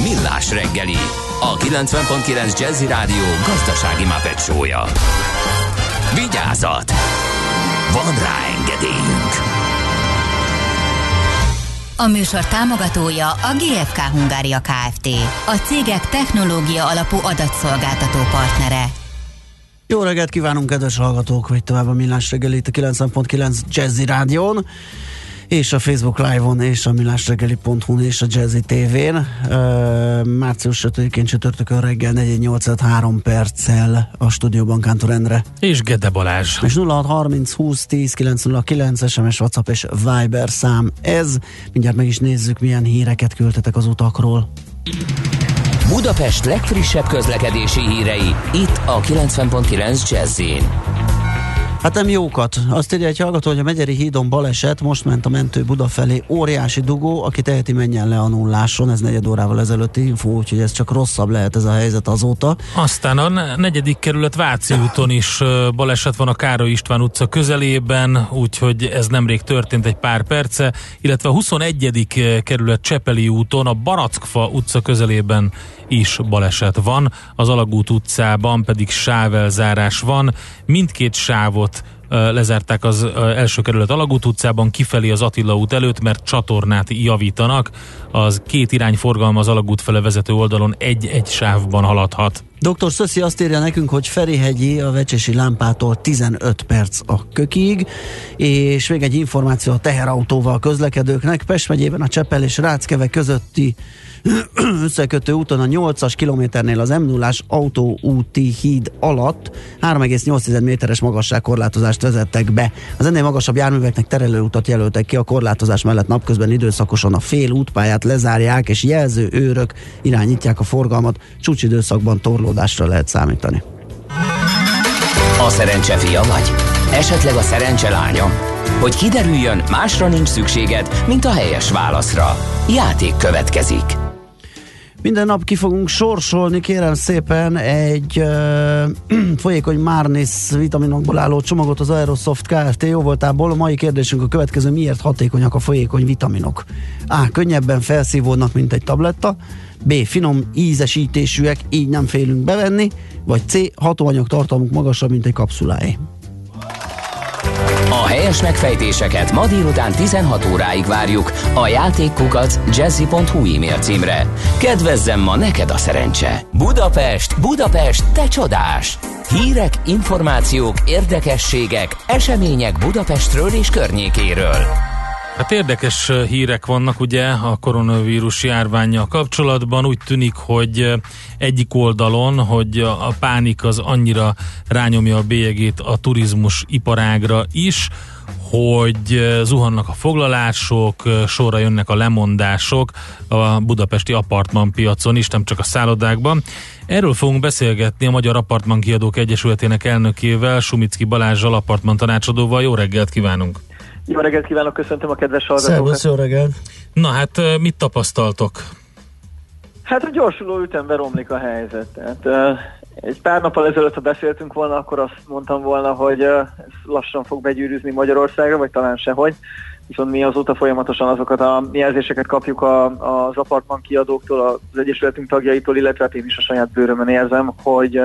Millás reggeli, a 90.9 Jazzy Rádió gazdasági mapetsója. Vigyázat! Van rá engedélyünk! A műsor támogatója a GFK Hungária Kft. A cégek technológia alapú adatszolgáltató partnere. Jó reggelt kívánunk, kedves hallgatók, hogy tovább a Millás reggelit a 90.9 Jazzy Rádión, és a Facebook Live-on, és a millásreggeli.hu és a Jazzy TV-n. Uh, március 5-én csütörtökön reggel 483 perccel a stúdióban Kántor Endre. És Gede Balázs. És 0630 20 10 909 SMS, WhatsApp és Viber szám ez. Mindjárt meg is nézzük, milyen híreket küldtetek az utakról. Budapest legfrissebb közlekedési hírei, itt a 90.9 jazz Hát nem jókat. Azt írja egy hallgató, hogy a Megyeri hídon baleset, most ment a mentő Buda felé. Óriási dugó, aki teheti menjen le a nulláson. Ez negyed órával ezelőtti info, úgyhogy ez csak rosszabb lehet ez a helyzet azóta. Aztán a ne- negyedik kerület Váci úton is baleset van a Károly István utca közelében, úgyhogy ez nemrég történt egy pár perce, illetve a 21. kerület Csepeli úton a Barackfa utca közelében is baleset van, az Alagút utcában pedig sávelzárás van, mindkét sávot lezárták az első kerület Alagút utcában, kifelé az Attila út előtt, mert csatornát javítanak. Az két irány forgalma az Alagút fele vezető oldalon egy-egy sávban haladhat. Dr. Szöszi azt írja nekünk, hogy Ferihegyi a Vecsesi lámpától 15 perc a kökig, és még egy információ a teherautóval közlekedőknek. Pest megyében a Csepel és Ráckeve közötti összekötő úton a 8-as kilométernél az m 0 autóúti híd alatt 3,8 méteres magasságkorlátozást vezettek be. Az ennél magasabb járműveknek terelőutat jelöltek ki, a korlátozás mellett napközben időszakosan a fél útpályát lezárják, és jelző őrök irányítják a forgalmat. Csúcsidőszakban torlódásra lehet számítani. A szerencse fia vagy? Esetleg a szerencse lánya? Hogy kiderüljön, másra nincs szükséged, mint a helyes válaszra. Játék következik. Minden nap ki fogunk sorsolni, kérem szépen, egy uh, folyékony Márnis vitaminokból álló csomagot az Aerosoft Kft. jó voltából. A mai kérdésünk a következő, miért hatékonyak a folyékony vitaminok? A. Könnyebben felszívódnak, mint egy tabletta. B. Finom ízesítésűek, így nem félünk bevenni. Vagy C. Hatóanyag tartalmuk magasabb, mint egy kapszuláé. A helyes megfejtéseket ma délután 16 óráig várjuk a játékkukac jazzy.hu e-mail címre. Kedvezzem ma neked a szerencse! Budapest, Budapest, te csodás! Hírek, információk, érdekességek, események Budapestről és környékéről. Hát érdekes hírek vannak ugye a koronavírus járványjal kapcsolatban. Úgy tűnik, hogy egyik oldalon, hogy a pánik az annyira rányomja a bélyegét a turizmus iparágra is, hogy zuhannak a foglalások, sorra jönnek a lemondások a budapesti apartmanpiacon is, nem csak a szállodákban. Erről fogunk beszélgetni a Magyar Apartman Kiadók Egyesületének elnökével, Sumicki Balázsral, apartman tanácsadóval. Jó reggelt kívánunk! Jó reggelt kívánok, köszöntöm a kedves hallgatókat. Szervusz, jó reggelt! Na hát mit tapasztaltok? Hát a gyorsuló ütemben romlik a helyzet. Tehát, egy pár nappal ezelőtt, ha beszéltünk volna, akkor azt mondtam volna, hogy ez lassan fog begyűrűzni Magyarországra, vagy talán sehogy. Viszont mi azóta folyamatosan azokat a jelzéseket kapjuk a, az apartman kiadóktól, az Egyesületünk tagjaitól, illetve hát én is a saját bőrömön érzem, hogy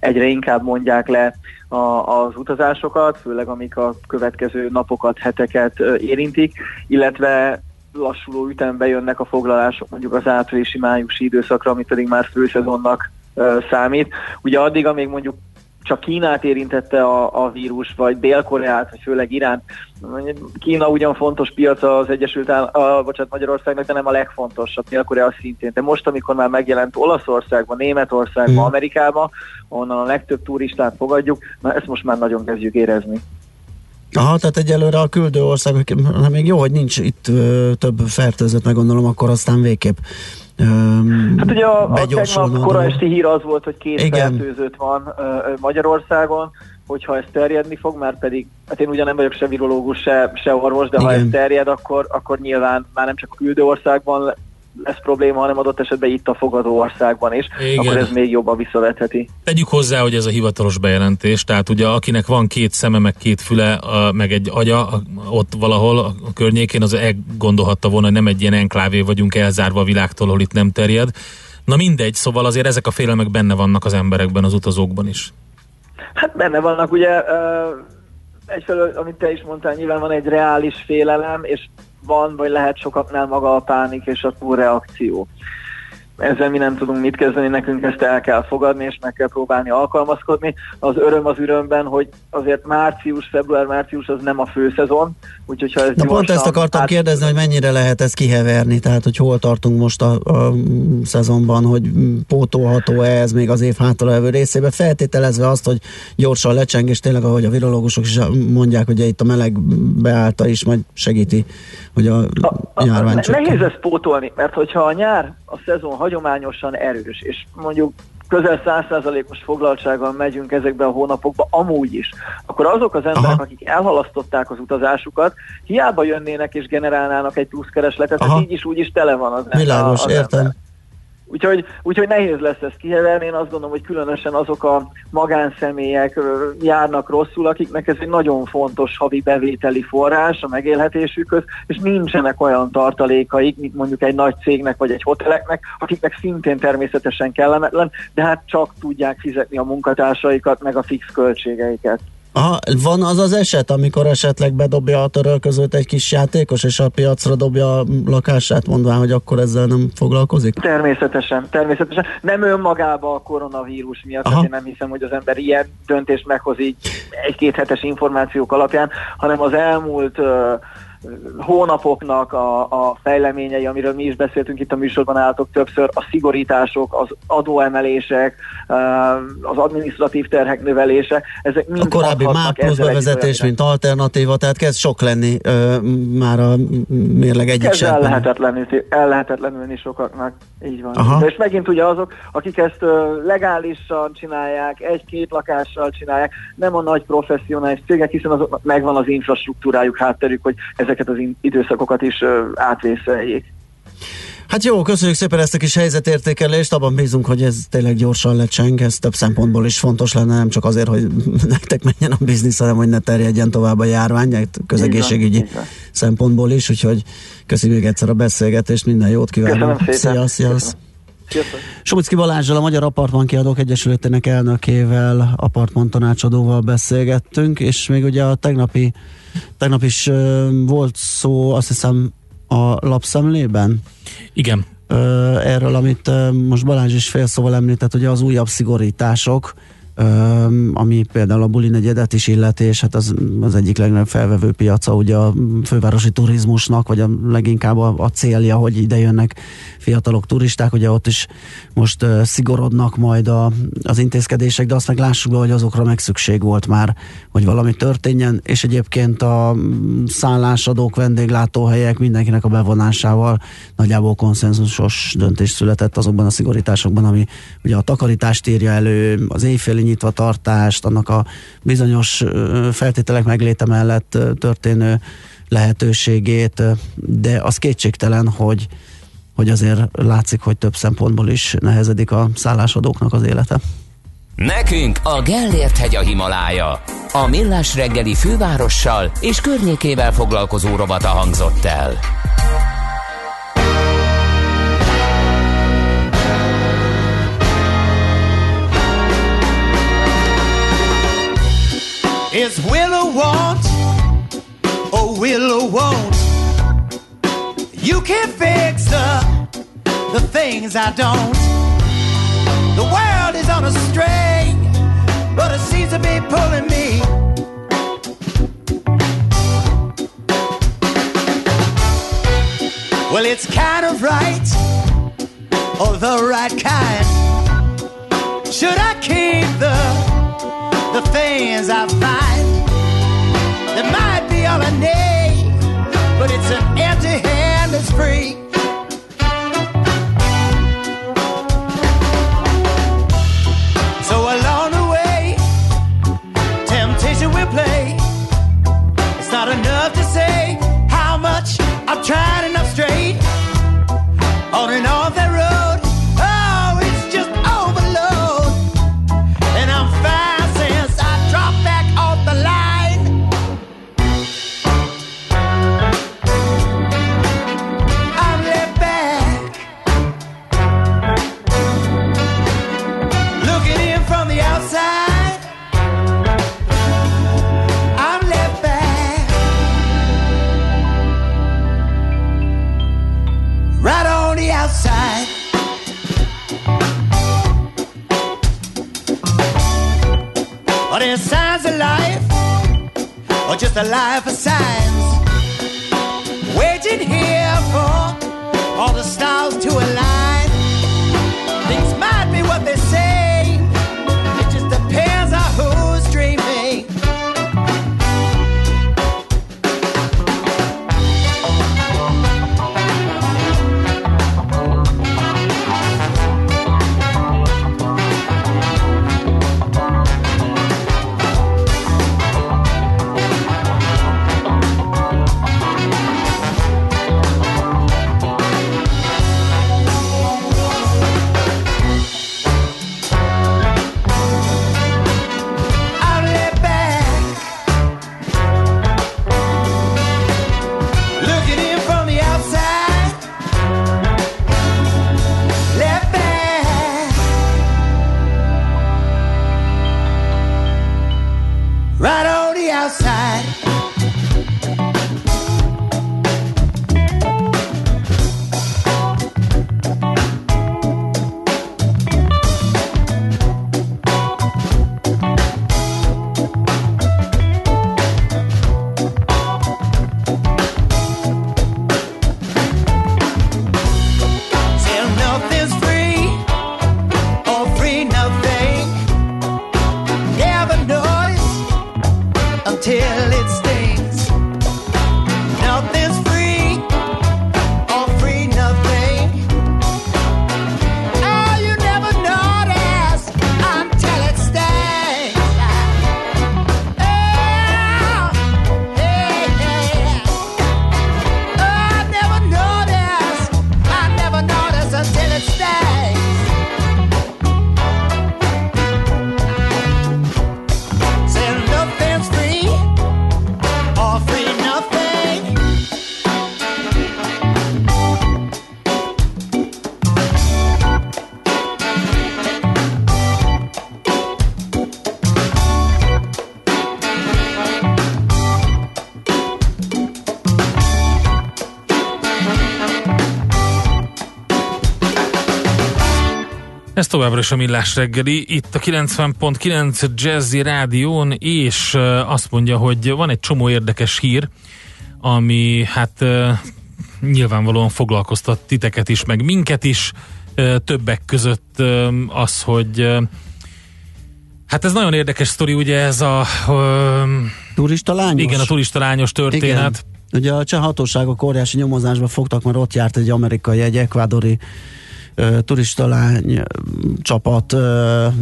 egyre inkább mondják le a, az utazásokat, főleg amik a következő napokat, heteket érintik, illetve lassuló ütembe jönnek a foglalások mondjuk az áprilisi-májusi időszakra, ami pedig már főszezonnak számít. Ugye addig, amíg mondjuk csak Kínát érintette a, a vírus, vagy Dél-Koreát, vagy főleg Iránt. Kína ugyan fontos piac az Egyesült Áll- a, bocsánat, Magyarországnak, de nem a legfontosabb, Dél-Korea szintén. De most, amikor már megjelent Olaszországban, Németországban, Hmm. Amerikában, onnan a legtöbb turistát fogadjuk, na ezt most már nagyon kezdjük érezni. Aha, tehát egyelőre a küldő ország, még jó, hogy nincs itt ö, több fertőzött, meg gondolom, akkor aztán végképp Hát ugye a, a tegnap kora esti hír az volt, hogy két fertőzött van ö, Magyarországon, hogyha ez terjedni fog, már pedig, hát én ugyan nem vagyok se virológus, se, se orvos, de ha Igen. ez terjed, akkor, akkor nyilván már nem csak a küldő országban lesz probléma, hanem adott esetben itt a fogadó országban is, Igen. akkor ez még jobban visszavetheti. Tegyük hozzá, hogy ez a hivatalos bejelentés, tehát ugye akinek van két szeme, meg két füle, meg egy agya ott valahol a környékén, az elgondolhatta volna, hogy nem egy ilyen enklávé vagyunk elzárva a világtól, ahol itt nem terjed. Na mindegy, szóval azért ezek a félelmek benne vannak az emberekben, az utazókban is. Hát benne vannak ugye egyfelől, amit te is mondtál, nyilván van egy reális félelem, és van, vagy lehet sokaknál maga a pánik és a túlreakció. Ezzel mi nem tudunk mit kezdeni, nekünk ezt el kell fogadni, és meg kell próbálni alkalmazkodni. Az öröm az örömben, hogy azért március, február-március az nem a főszezon, úgyhogy ha ez Na pont ezt akartam át- kérdezni, hogy mennyire lehet ezt kiheverni, tehát hogy hol tartunk most a, a szezonban, hogy pótolható-e ez még az év hátralévő részében, feltételezve azt, hogy gyorsan lecseng, és tényleg ahogy a virológusok is mondják, hogy itt a meleg beállta is majd segíti, hogy a, a járvány Ne-. Nehéz ezt pótolni, mert hogyha a nyár, a szezon hagyományosan erős, és mondjuk közel 100%-os foglaltsággal megyünk ezekbe a hónapokba amúgy is, akkor azok az emberek, Aha. akik elhalasztották az utazásukat, hiába jönnének és generálnának egy pluszkeresletet, ez így is úgy is tele van az Világos, az értem. ember. Úgyhogy, úgyhogy nehéz lesz ezt kiheverni, én azt gondolom, hogy különösen azok a magánszemélyek járnak rosszul, akiknek ez egy nagyon fontos havi bevételi forrás a megélhetésükhöz, és nincsenek olyan tartalékaik, mint mondjuk egy nagy cégnek vagy egy hoteleknek, akiknek szintén természetesen kellemetlen, de hát csak tudják fizetni a munkatársaikat, meg a fix költségeiket. Aha, van az az eset, amikor esetleg bedobja a törölközőt egy kis játékos, és a piacra dobja a lakását, mondván, hogy akkor ezzel nem foglalkozik? Természetesen, természetesen. Nem önmagába a koronavírus miatt, Aha. én nem hiszem, hogy az ember ilyen döntést meghoz így egy-két hetes információk alapján, hanem az elmúlt ö, hónapoknak a, a fejleményei, amiről mi is beszéltünk itt a műsorban álltok többször, a szigorítások, az adóemelések, ö, az administratív terhek növelése, ezek mind A korábbi hathatnak MÁP plusz ezzel együtt bevezetés, mint alternatíva, tehát kezd sok lenni ö, már a mérleg egyik Kezd sem. ellehetetlenül, ellehetetlenülni sokaknak. Így van. Aha. De és megint ugye azok, akik ezt ö, legálisan csinálják, egy-két lakással csinálják, nem a nagy professzionális cégek, hiszen azoknak megvan az infrastruktúrájuk, hátterük, hogy ezeket az időszakokat is átvészeljék. Hát jó, köszönjük szépen ezt a kis helyzetértékelést, abban bízunk, hogy ez tényleg gyorsan lecseng, ez több szempontból is fontos lenne, nem csak azért, hogy nektek menjen a biznisz, hanem hogy ne terjedjen tovább a járvány, közegészségügyi Így van, szempontból is, úgyhogy köszönjük még egyszer a beszélgetést, minden jót kívánok. Köszönöm szépen. Szia, szia. Sziasztok. Somicki Balázsral, a Magyar Apartman Kiadók Egyesületének elnökével, apartman tanácsadóval beszélgettünk, és még ugye a tegnapi, tegnap is ö, volt szó, azt hiszem, a lapszemlében, Igen. ö, erről, amit ö, most Balázs is félszóval említett, ugye az újabb szigorítások, ami például a buli negyedet is illeti, és hát az, az egyik legnagyobb felvevő piaca ugye a fővárosi turizmusnak, vagy a leginkább a, a célja, hogy ide jönnek fiatalok, turisták, ugye ott is most ö, szigorodnak majd a, az intézkedések, de azt meg lássuk be, hogy azokra meg szükség volt már, hogy valami történjen, és egyébként a szállásadók, vendéglátóhelyek mindenkinek a bevonásával nagyjából konszenzusos döntés született azokban a szigorításokban, ami ugye a takarítást írja elő, az éjféli nyitva tartást, annak a bizonyos feltételek megléte mellett történő lehetőségét, de az kétségtelen, hogy hogy azért látszik, hogy több szempontból is nehezedik a szállásadóknak az élete. Nekünk a Gellért hegy a Himalája. A Millás reggeli fővárossal és környékével foglalkozó rovata hangzott el. Is want or Willow won't? You can fix the the things I don't. The world is on a string, but it seems to be pulling me. Well, it's kind of right, or the right kind. Should I keep the the things I find? That might be all I need, but it's an empty hand that's free. Life, or just a life of signs? Waiting here for all the stars to align. Ez továbbra is a Millás reggeli, itt a 90.9 Jazzy Rádión, és azt mondja, hogy van egy csomó érdekes hír, ami hát nyilvánvalóan foglalkoztat titeket is, meg minket is, többek között az, hogy hát ez nagyon érdekes sztori, ugye ez a... Turista lányos? Igen, a turista lányos történet. Igen. Ugye a cseh hatóságok óriási nyomozásba fogtak, mert ott járt egy amerikai, egy ekvádori uh, turistalány csapat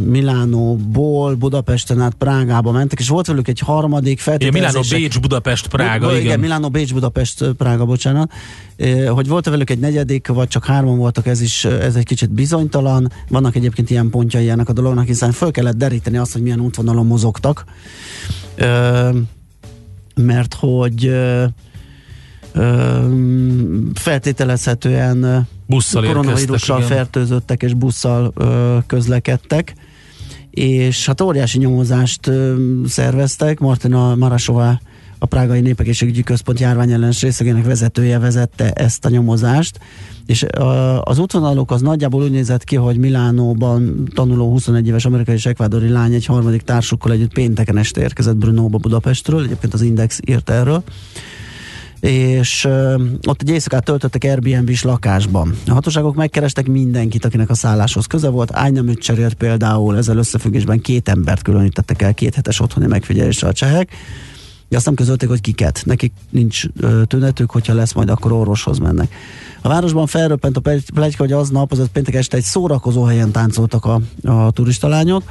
Milánóból Budapesten át Prágába mentek, és volt velük egy harmadik Igen, feltételezések. Milánó, Bécs, Budapest, Prága, igen. igen. Milánó, Bécs, Budapest, Prága, bocsánat. Hogy volt velük egy negyedik, vagy csak hárman voltak, ez is ez egy kicsit bizonytalan. Vannak egyébként ilyen pontjai ennek a dolognak, hiszen föl kellett deríteni azt, hogy milyen útvonalon mozogtak. Mert hogy feltételezhetően Busszal koronavírussal fertőzöttek és busszal közlekedtek. És hát óriási nyomozást szerveztek. Martina Marasová, a Prágai Népegészségügyi Központ járványellenes részegének vezetője vezette ezt a nyomozást, és az útvonaluk az nagyjából úgy nézett ki, hogy Milánóban tanuló 21 éves amerikai és ekvádori lány egy harmadik társukkal együtt pénteken este érkezett Brunóba Budapestről, egyébként az Index írt erről, és ö, ott egy éjszakát töltöttek Airbnb-s lakásban. A hatóságok megkerestek mindenkit, akinek a szálláshoz köze volt. Ágyneműt cserélt például, ezzel összefüggésben két embert különítettek el két hetes otthoni megfigyelésre a csehek. De azt nem közölték, hogy kiket. Nekik nincs ö, tünetük, hogyha lesz majd, akkor orvoshoz mennek. A városban felröppent a plegyka, hogy aznap, azaz péntek este egy szórakozó helyen táncoltak a, a turistalányok,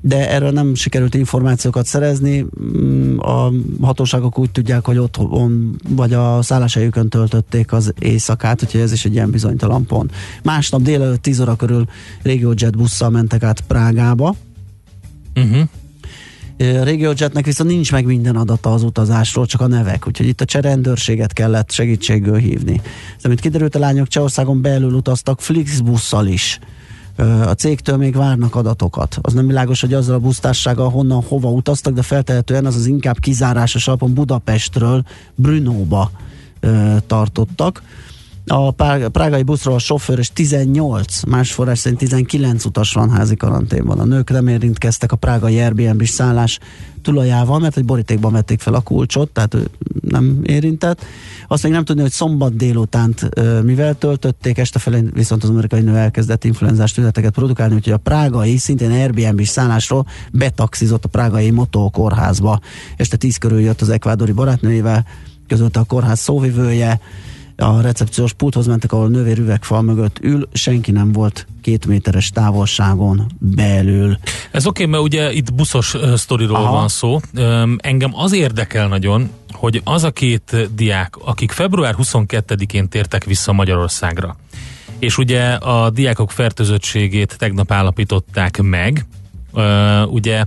de erről nem sikerült információkat szerezni. Mm, A hatóságok úgy tudják, hogy otthon vagy a szálláshelyükön töltötték az éjszakát, úgyhogy ez is egy ilyen bizonytalan pont. Másnap délelőtt 10 óra körül RegioJet busszal mentek át Prágába, Uh-huh. Ö, RegioJetnek viszont nincs meg minden adata az utazásról, csak a nevek, úgyhogy itt a cseh rendőrséget kellett segítségül hívni. Ez, amit kiderült, a lányok Csehországon belül utaztak Flixbusszal is. A cégtől még várnak adatokat. Az nem világos, hogy azzal a busztársággal honnan, hova utaztak, de feltehetően az az inkább kizárásos alapon Budapestről Brunóba ö, tartottak. A prágai buszról a sofőr és 18, más forrás szerint 19 utas van házi karanténban. A nők nem érintkeztek a prágai Airbnb-s szállás tulajával, mert egy borítékban vették fel a kulcsot, tehát ő nem érintett. Azt még nem tudni, hogy szombat délutánt mivel töltötték, este felé viszont az amerikai nő elkezdett influenzás tüneteket produkálni, úgyhogy a prágai, szintén Airbnb-s szállásról betaxizott a prágai Motó kórházba. Este 10 körül jött az ekvádori barátnőjével, közölte a kórház szóvivője, a recepciós pulthoz mentek, ahol nővér üvegfal mögött ül, senki nem volt két méteres távolságon belül. Ez oké, okay, mert ugye itt buszos uh, sztoriról Aha. van szó. Um, engem az érdekel nagyon, hogy az a két diák, akik február 22-én tértek vissza Magyarországra, és ugye a diákok fertőzöttségét tegnap állapították meg, uh, ugye,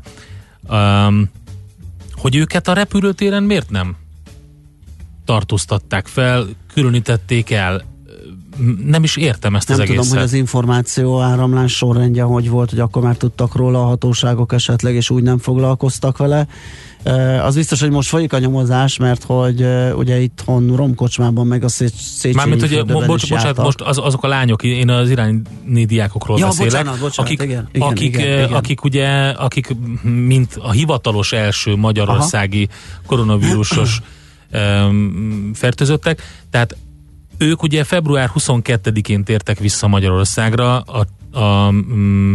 um, hogy őket a repülőtéren miért nem tartóztatták fel, különítették el. Nem is értem ezt Nem az tudom, egészet. hogy az információ áramlás sorrendje hogy volt, hogy akkor már tudtak róla a hatóságok esetleg, és úgy nem foglalkoztak vele. Az biztos, hogy most folyik a nyomozás, mert hogy ugye itthon Romkocsmában meg a Szé- Széchenyi Mármint, hogy bo- bocs, bocsánat, most az, azok a lányok, én az iráni diákokról Ja, beszélek, bocsánat, bocsánat, akik, igen, igen, akik, igen, igen. akik ugye, akik mint a hivatalos első magyarországi koronavírusos em, fertőzöttek, tehát ők ugye február 22-én tértek vissza Magyarországra, a, a mm,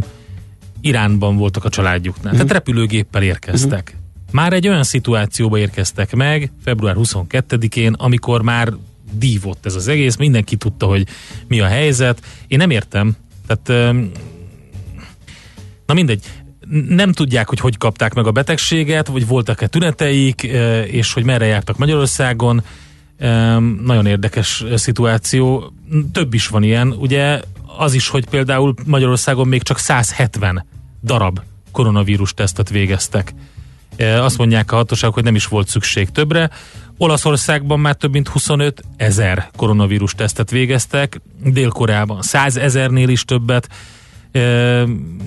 Iránban voltak a családjuknál, Mhm. tehát repülőgéppel érkeztek. Már egy olyan szituációba érkeztek meg február 22-én, amikor már dívott ez az egész, mindenki tudta, hogy mi a helyzet. Én nem értem, tehát öm, na mindegy, nem tudják, hogy hogy kapták meg a betegséget, vagy voltak-e tüneteik, ö, és hogy merre jártak Magyarországon. Öm, Nagyon érdekes szituáció. Több is van ilyen. Ugye az is, hogy például Magyarországon még csak 170 darab koronavírus tesztet végeztek. E, Azt mondják a hatóságok, hogy nem is volt szükség többre. Olaszországban már több mint 25 ezer koronavírus tesztet végeztek, Dél-Koreában 100 ezernél is többet.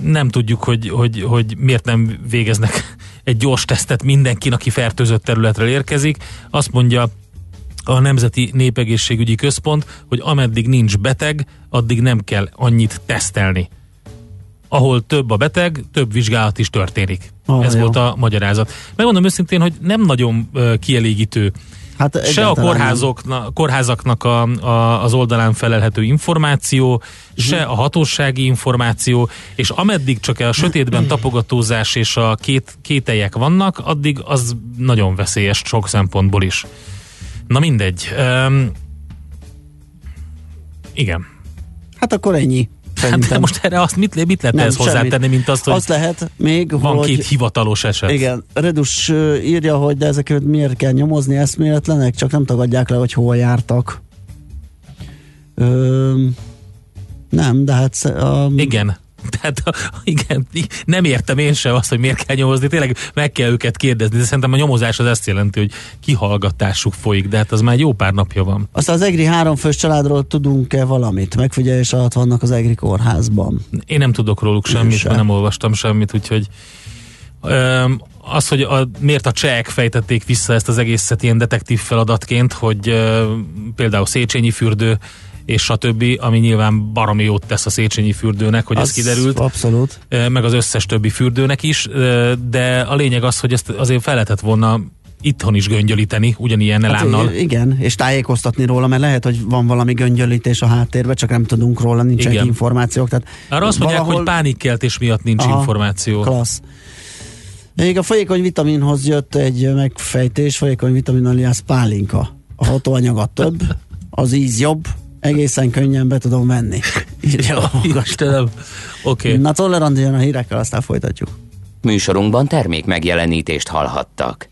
Nem tudjuk, hogy, hogy, hogy miért nem végeznek egy gyors tesztet mindenkin, aki fertőzött területről érkezik. Azt mondja a Nemzeti Népegészségügyi Központ, hogy ameddig nincs beteg, addig nem kell annyit tesztelni. ahol több a beteg, több vizsgálat is történik. Ah, Ez jó. volt a magyarázat. Megmondom őszintén, hogy nem nagyon kielégítő Hát se a egyáltalán nem. kórházokna, kórházaknak a, a, az oldalán felelhető információ, se a hatósági információ, és ameddig csak a sötétben tapogatózás és a két, kételjek vannak, addig az nagyon veszélyes sok szempontból is. Na mindegy. Um, igen. Hát akkor ennyi. Hát de Szerintem. most erre azt mit, mit lehet Nem, ezt hozzátenni, semmit. mint azt, hogy Azt lehet még, van hogy... két hivatalos eset. Igen, Redus írja, hogy de ezeket miért kell nyomozni eszméletlenek, csak nem tagadják le, hogy hol jártak. Ö, nem, de hát... A, Igen. Tehát igen, nem értem én sem azt, hogy miért kell nyomozni, tényleg meg kell őket kérdezni, de szerintem a nyomozás az ezt jelenti, hogy kihallgatásuk folyik, de hát az már egy jó pár napja van. Aztán az EGRI háromfős családról tudunk-e valamit? Megfigyelés alatt vannak az EGRI kórházban. Én nem tudok róluk semmit, sem. nem olvastam semmit, úgyhogy öm, az, hogy a, miért a csehek fejtették vissza ezt az egészet ilyen detektív feladatként, hogy ö, például Széchenyi fürdő és stb., ami nyilván baromi jót tesz a Széchenyi fürdőnek, hogy ez Az kiderült. Abszolút. Meg az összes többi fürdőnek is, de a lényeg az, hogy ezt azért fel lehetett volna itthon is göngyölíteni, ugyanilyen elánnal. Hát, igen, és tájékoztatni róla, mert lehet, hogy van valami göngyölítés a háttérben, csak nem tudunk róla, nincsenek Igen. információk. Tehát Arra azt mondják, hogy pánikkeltés miatt nincs Aha, információ. Klassz. Még a folyékony vitaminhoz jött egy megfejtés, folyékony vitamin alias pálinka. A hatóanyaga több, az íz jobb, egészen könnyen be tudom venni. Írja a Istenem. Oké. Na tolerant jön a hírekkel, aztán folytatjuk. Műsorunkban termék megjelenítést hallhattak.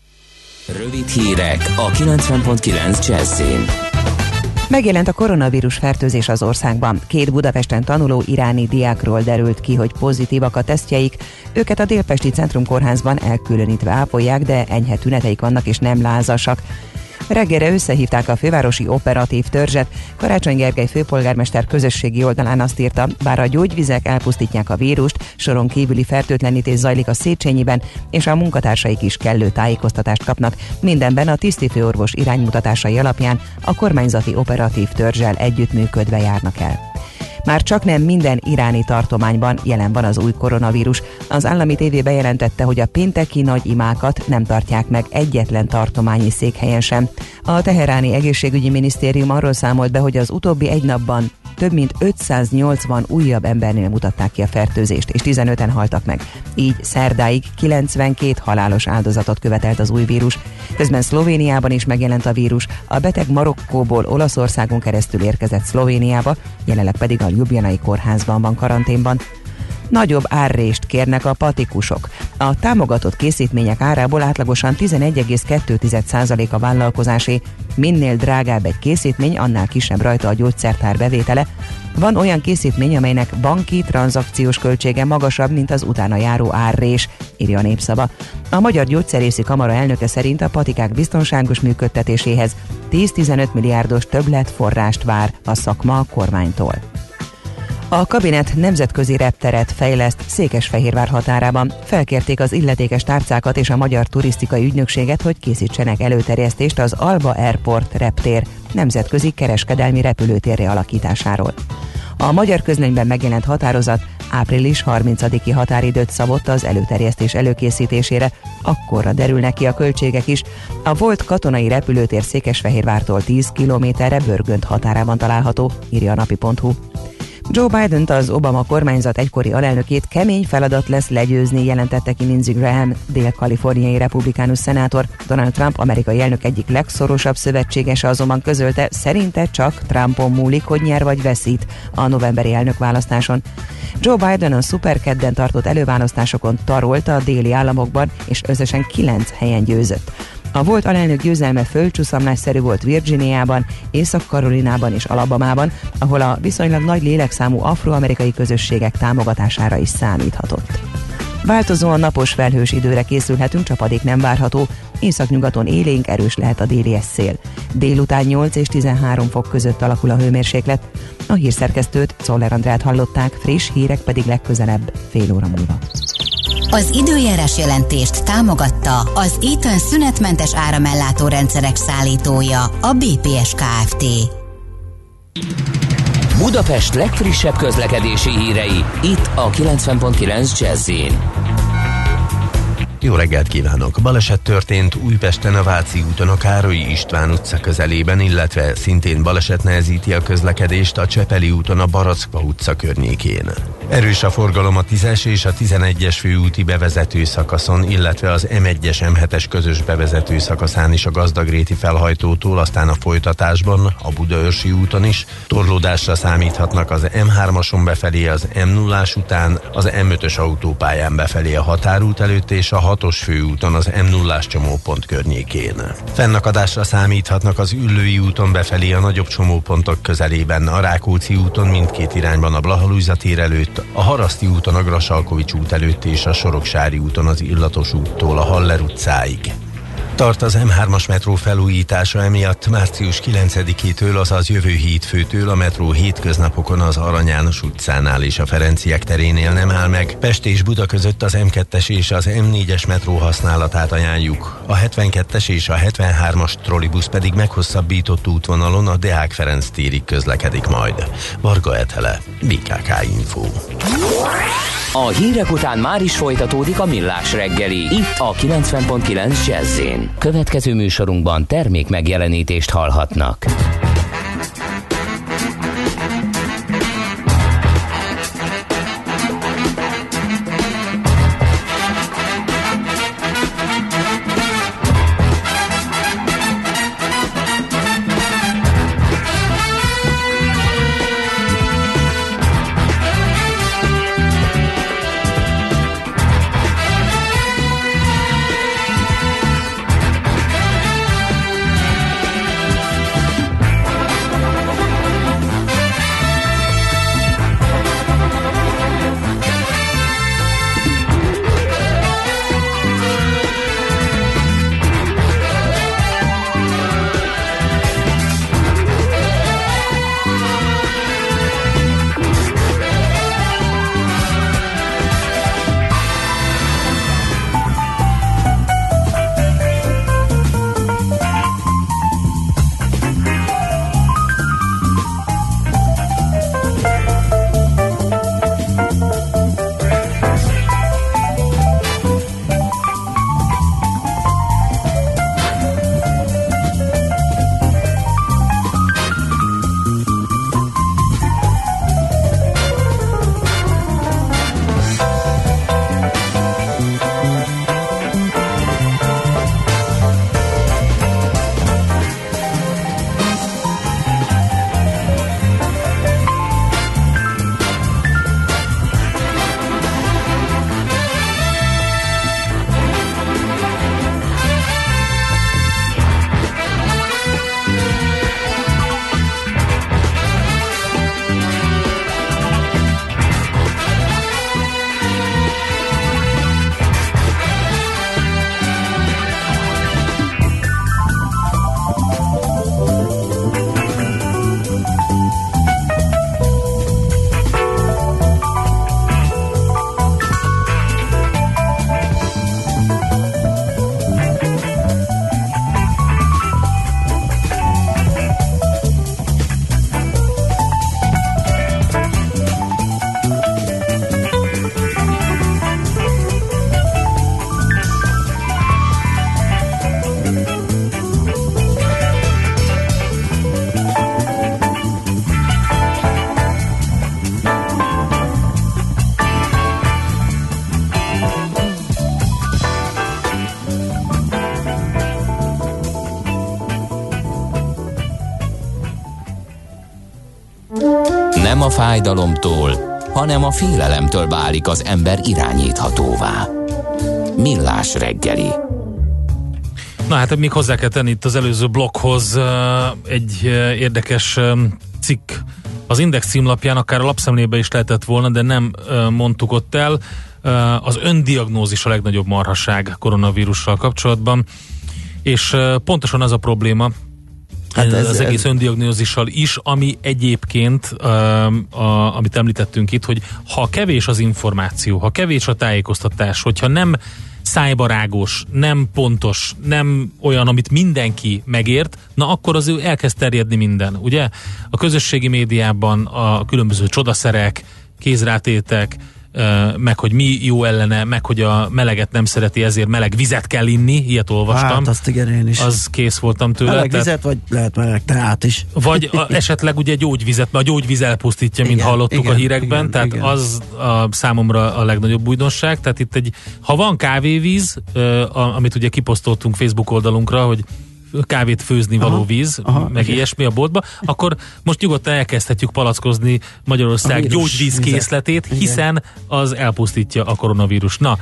Rövid hírek a 90.9 Jazzin. Megjelent a koronavírus fertőzés az országban. Két Budapesten tanuló iráni diákról derült ki, hogy pozitívak a tesztjeik. Őket a Délpesti Centrum Kórházban elkülönítve ápolják, de enyhe tüneteik vannak és nem lázasak. Reggelre összehívták a fővárosi operatív törzset. Karácsony Gergely főpolgármester közösségi oldalán azt írta, bár a gyógyvizek elpusztítják a vírust, soron kívüli fertőtlenítés zajlik a Széchenyiben, és a munkatársaik is kellő tájékoztatást kapnak. Mindenben a tisztifőorvos iránymutatásai alapján a kormányzati operatív törzsel együttműködve járnak el. Már csak nem minden iráni tartományban jelen van az új koronavírus. Az állami tévé bejelentette, hogy a pénteki nagy imákat nem tartják meg egyetlen tartományi székhelyen sem. A teheráni egészségügyi minisztérium arról számolt be, hogy az utóbbi egy napban több mint 580 újabb embernél mutatták ki a fertőzést, és 15-en haltak meg. Így szerdáig 92 halálos áldozatot követelt az új vírus. Közben Szlovéniában is megjelent a vírus, a beteg Marokkóból Olaszországon keresztül érkezett Szlovéniába, jelenleg pedig a Ljubljanai kórházban van karanténban. Nagyobb árrést kérnek a patikusok. A támogatott készítmények árából átlagosan 11,2% a vállalkozásé. Minél drágább egy készítmény, annál kisebb rajta a gyógyszertár bevétele. Van olyan készítmény, amelynek banki tranzakciós költsége magasabb, mint az utána járó árrés, írja a népszava. A Magyar Gyógyszerészi Kamara elnöke szerint a patikák biztonságos működtetéséhez 10-15 milliárdos többlet forrást vár a szakma a kormánytól. A kabinet nemzetközi repteret fejleszt Székesfehérvár határában. Felkérték az illetékes tárcákat és a Magyar Turisztikai Ügynökséget, hogy készítsenek előterjesztést az Alba Airport reptér nemzetközi kereskedelmi repülőtérre alakításáról. A magyar közlönyben megjelent határozat április 30-i határidőt szabott az előterjesztés előkészítésére, akkorra derülnek ki a költségek is. A volt katonai repülőtér Székesfehérvártól 10 kilométerre Börgönt határában található, írja a napi.hu. Joe biden az Obama kormányzat egykori alelnökét kemény feladat lesz legyőzni, jelentette ki Lindsey Graham, dél-kaliforniai republikánus szenátor. Donald Trump amerikai elnök egyik legszorosabb szövetségese azonban közölte, szerinte csak Trumpon múlik, hogy nyer vagy veszít a novemberi elnökválasztáson. Joe Biden a szuperkedden tartott előválasztásokon tarolta a déli államokban, és összesen 9 helyen győzött. A volt alelnök győzelme földcsúszamlásszerű volt Virginiában, Észak-Karolinában és Alabamában, ahol a viszonylag nagy lélekszámú afroamerikai közösségek támogatására is számíthatott. Változóan napos felhős időre készülhetünk, csapadék nem várható, északnyugaton élénk erős lehet a déli szél. Délután 8 és 13 fok között alakul a hőmérséklet. A hírszerkesztőt, Czoller Andrát hallották, friss hírek pedig legközelebb, fél óra múlva. Az időjárás jelentést támogatta az Eaton szünetmentes áramellátó rendszerek szállítója, a BPS Kft. Budapest legfrissebb közlekedési hírei, itt a 90.9 jazz Jó reggelt kívánok! Baleset történt Újpesten a Váci úton a Károlyi István utca közelében, illetve szintén baleset nehezíti a közlekedést a Csepeli úton a Barackpa utca környékén. Erős a forgalom a 10-es és a 11-es főúti bevezető szakaszon, illetve az M1-es M7-es közös bevezető szakaszán is a Gazdagréti felhajtótól, aztán a folytatásban, a Budaörsi úton is. Torlódásra számíthatnak az M3-ason befelé az M0-ás után, az M5-ös autópályán befelé a határút előtt és a 6-os főúton az M0-ás csomópont környékén. Fennakadásra számíthatnak az Üllői úton befelé a nagyobb csomópontok közelében, a Rákóczi úton mindkét irányban a Blahalújza tér előtt, a Haraszti úton a Grasalkovics út előtt és a Soroksári úton az Illatos úttól a Haller utcáig. Tart az M3-as metró felújítása emiatt március 9-től, azaz jövő hétfőtől a metró hétköznapokon az Arany János utcánál és a Ferenciek terénél nem áll meg. Pest és Buda között az M2-es és az M4-es metró használatát ajánljuk. A 72-es és a 73-as trollibusz pedig meghosszabbított útvonalon a Deák Ferenc térig közlekedik majd. Varga Etele, BKK Info. A hírek után már is folytatódik a millás reggeli, itt a 90.9 jazz Következő műsorunkban termék megjelenítést hallhatnak. Nem a fájdalomtól, hanem a félelemtől válik az ember irányíthatóvá. Millás reggeli. Na hát még hozzá kell tenni itt az előző blokkhoz egy érdekes cikk az Index címlapján, akár a lapszemlébe is lehetett volna, de nem mondtuk ott el. Az öndiagnózis a legnagyobb marhaság koronavírussal kapcsolatban, és pontosan az a probléma, Hát ez, az egész ez... öndiagnózissal is, ami egyébként, uh, a, amit említettünk itt, hogy ha kevés az információ, ha kevés a tájékoztatás, hogyha nem szájbarágos, nem pontos, nem olyan, amit mindenki megért, na akkor az ő elkezd terjedni minden, ugye? A közösségi médiában a különböző csodaszerek, kézrátétek, meg hogy mi jó ellene, meg hogy a meleget nem szereti, ezért meleg vizet kell inni, ilyet olvastam. Hát azt igen, én is. Az kész voltam tőle. Meleg tehát- vizet, vagy lehet meleg teát is. vagy a, esetleg ugye gyógyvizet, mert a gyógyvíz elpusztítja, mint Igen, hallottuk igen, a hírekben, igen, tehát igen. az a számomra a legnagyobb újdonság. Tehát itt egy, ha van kávévíz, amit ugye kiposztoltunk Facebook oldalunkra, hogy kávét főzni való Aha, víz, aha, meg igen. ilyesmi a boltba, akkor most nyugodtan elkezdhetjük palackozni Magyarország gyógyvíz készletét, hiszen az elpusztítja a koronavírus. Na,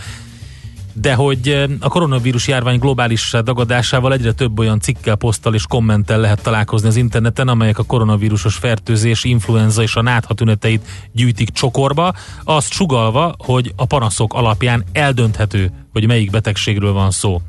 de hogy eh, a koronavírus járvány globális dagadásával egyre több olyan cikkel, poszttal és kommenttel lehet találkozni az interneten, amelyek a koronavírusos fertőzés, influenza és a nátha tüneteit gyűjtik csokorba, azt sugalva, hogy a panaszok alapján eldönthető, hogy melyik betegségről van szó.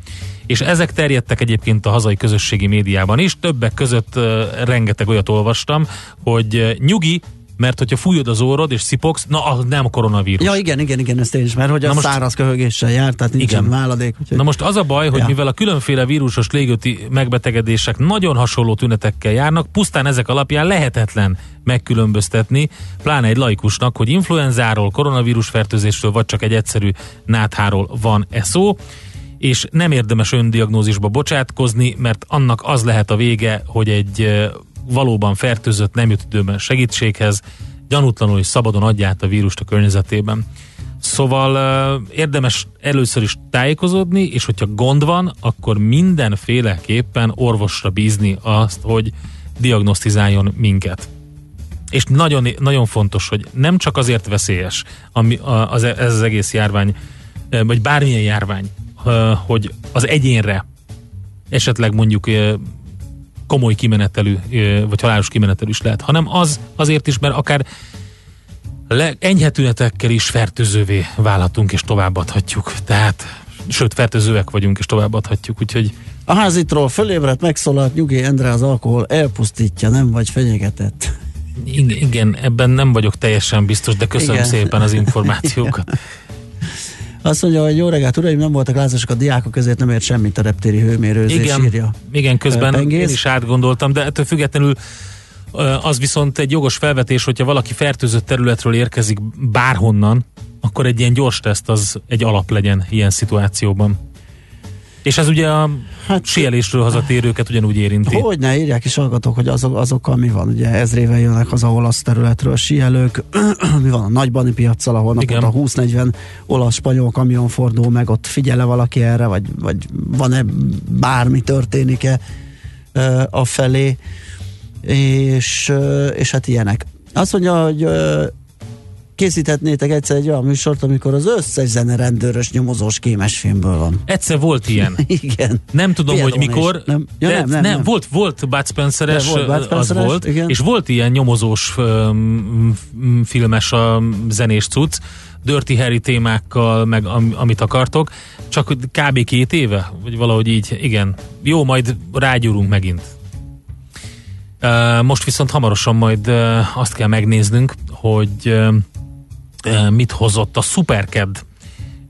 És ezek terjedtek egyébként a hazai közösségi médiában is, többek között rengeteg olyat olvastam, hogy nyugi, mert hogyha fújod az órod és szipogsz, na az nem a koronavírus. Ja, igen, igen, igen, ezt én is, mert hogy Na a most- száraz köhögéssel jár, tehát nincsen Igen. váladék. Úgyhogy... Na most az a baj, hogy Ja. mivel a különféle vírusos légőti megbetegedések nagyon hasonló tünetekkel járnak, pusztán ezek alapján lehetetlen megkülönböztetni, pláne egy laikusnak, hogy influenzáról, koronavírus fertőzésről, vagy csak egy egyszerű nátháról van-e szó és nem érdemes öndiagnózisba bocsátkozni, mert annak az lehet a vége, hogy egy valóban fertőzött nem jut időben segítséghez, gyanútlanul és szabadon adja át a vírust a környezetében. Szóval érdemes először is tájékozódni, és hogyha gond van, akkor mindenféleképpen orvosra bízni azt, hogy diagnosztizáljon minket. És nagyon, nagyon fontos, hogy nem csak azért veszélyes ami, az, ez az egész járvány, vagy bármilyen járvány, hogy az egyénre esetleg mondjuk komoly kimenetelű, vagy halálos kimenetelű is lehet, hanem az azért is, mert akár le, enyhe tünetekkel is fertőzővé válhatunk és továbbadhatjuk. Tehát, sőt, fertőzőek vagyunk és továbbadhatjuk, úgyhogy A házitról fölébredt, megszólalt Nyugi Endre az alkohol elpusztítja, nem vagy fenyegetett. igen, igen, ebben nem vagyok teljesen biztos, de köszönöm Igen. szépen az információkat. Azt mondja, hogy jó reggelt, uraim, nem voltak lázasok a diákok, ezért nem ért semmit a reptéri hőmérőzés, Igen, írja. igen, közben Pengész. én is átgondoltam, de ettől függetlenül az viszont egy jogos felvetés, hogyha valaki fertőzött területről érkezik bárhonnan, akkor egy ilyen gyors teszt az egy alap legyen ilyen szituációban. És ez ugye a hát, sielésről hazatérőket ugyanúgy érinti. Hogy ne írják is hallgatók, hogy azok, azokkal mi van. Ugye ezrével jönnek haza olasz területről síelők, mi van a nagybani piaccal, ahol naponta 20-40 olasz-spanyol kamion fordul meg, ott figyele valaki erre, vagy, vagy van-e bármi történik-e a felé, és, és hát ilyenek. Azt mondja, hogy készíthetnétek egyszer egy olyan műsort, amikor az összes zene rendőrös nyomozós kémes filmből van. Egyszer volt ilyen. Igen. Nem tudom, hogy Viadón is. mikor. Nem. Ja, de nem, nem, nem. Volt, volt Bud volt Bud az volt, igen. és volt ilyen nyomozós um, filmes a zenés cucc, Dirty Harry témákkal, meg am, amit akartok, csak kb. két éve, vagy valahogy így, igen. Jó, majd rágyúrunk megint. Uh, most viszont hamarosan majd uh, azt kell megnéznünk, hogy uh, mit hozott a Superked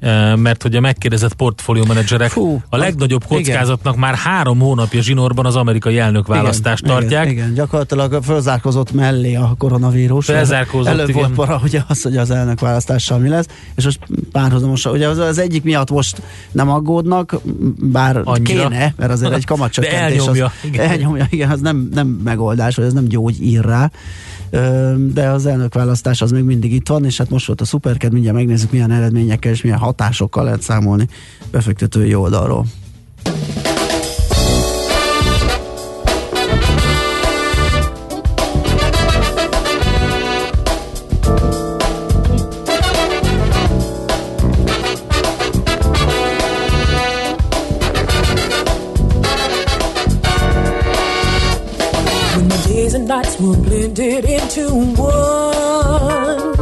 Uh, mert hogy a megkérdezett portfólió menedzserek Fú, a legnagyobb igen. kockázatnak már három hónapja zsinórban az amerikai elnökválasztást igen, tartják. Igen, igen, gyakorlatilag fölzárkozott mellé a koronavírus. Felzárkózott, Előbb igen. volt para, ugye az, hogy az elnök választással mi lesz, és most párhuzamosan, ugye az, az egyik miatt most nem aggódnak, bár Annyira. kéne, mert azért egy kamatcsökkentés. De elnyomja, Az, igen. elnyomja, igen, az nem, nem megoldás, vagy ez nem gyógyír rá. De az elnökválasztás az még mindig itt van, és hát most volt a szuperked, mindjárt megnézzük milyen eredményekkel és milyen hatásokkal lehet számolni befektetői oldalról. When my blended into one.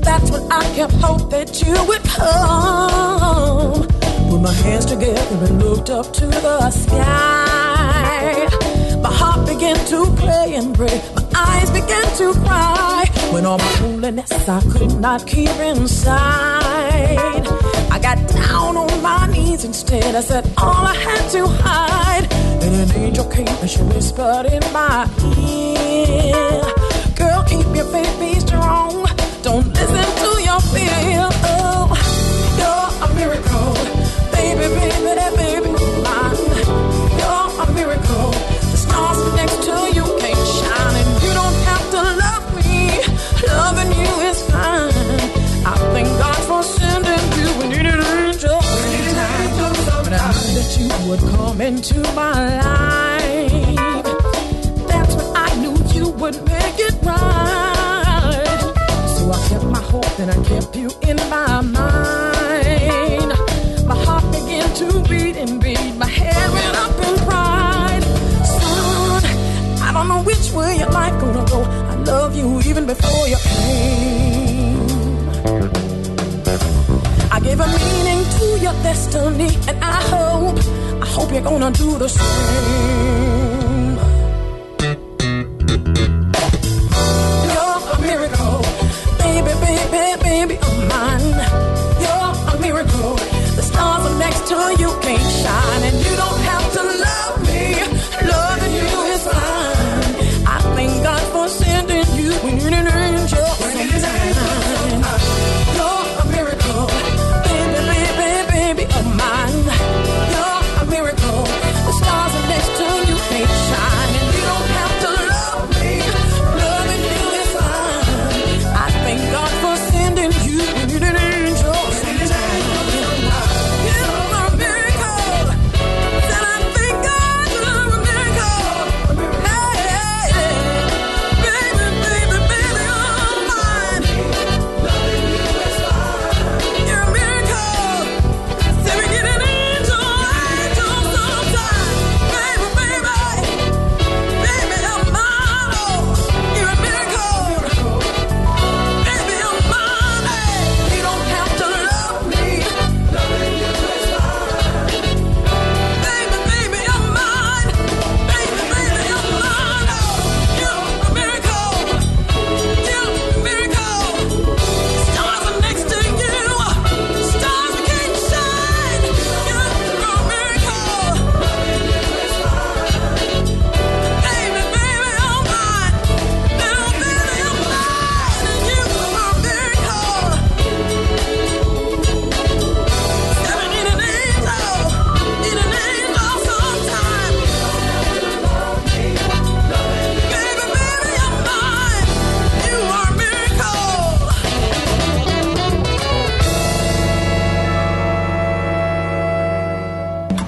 That's when I kept hope that you would come. Put my hands together and looked up to the sky. My heart began to pray and pray. My eyes began to cry. When all my loneliness I could not keep inside. I got down on my knees instead. I said all I had to hide. And an angel came and she whispered in my ear. Girl, keep your faith, be strong. Don't listen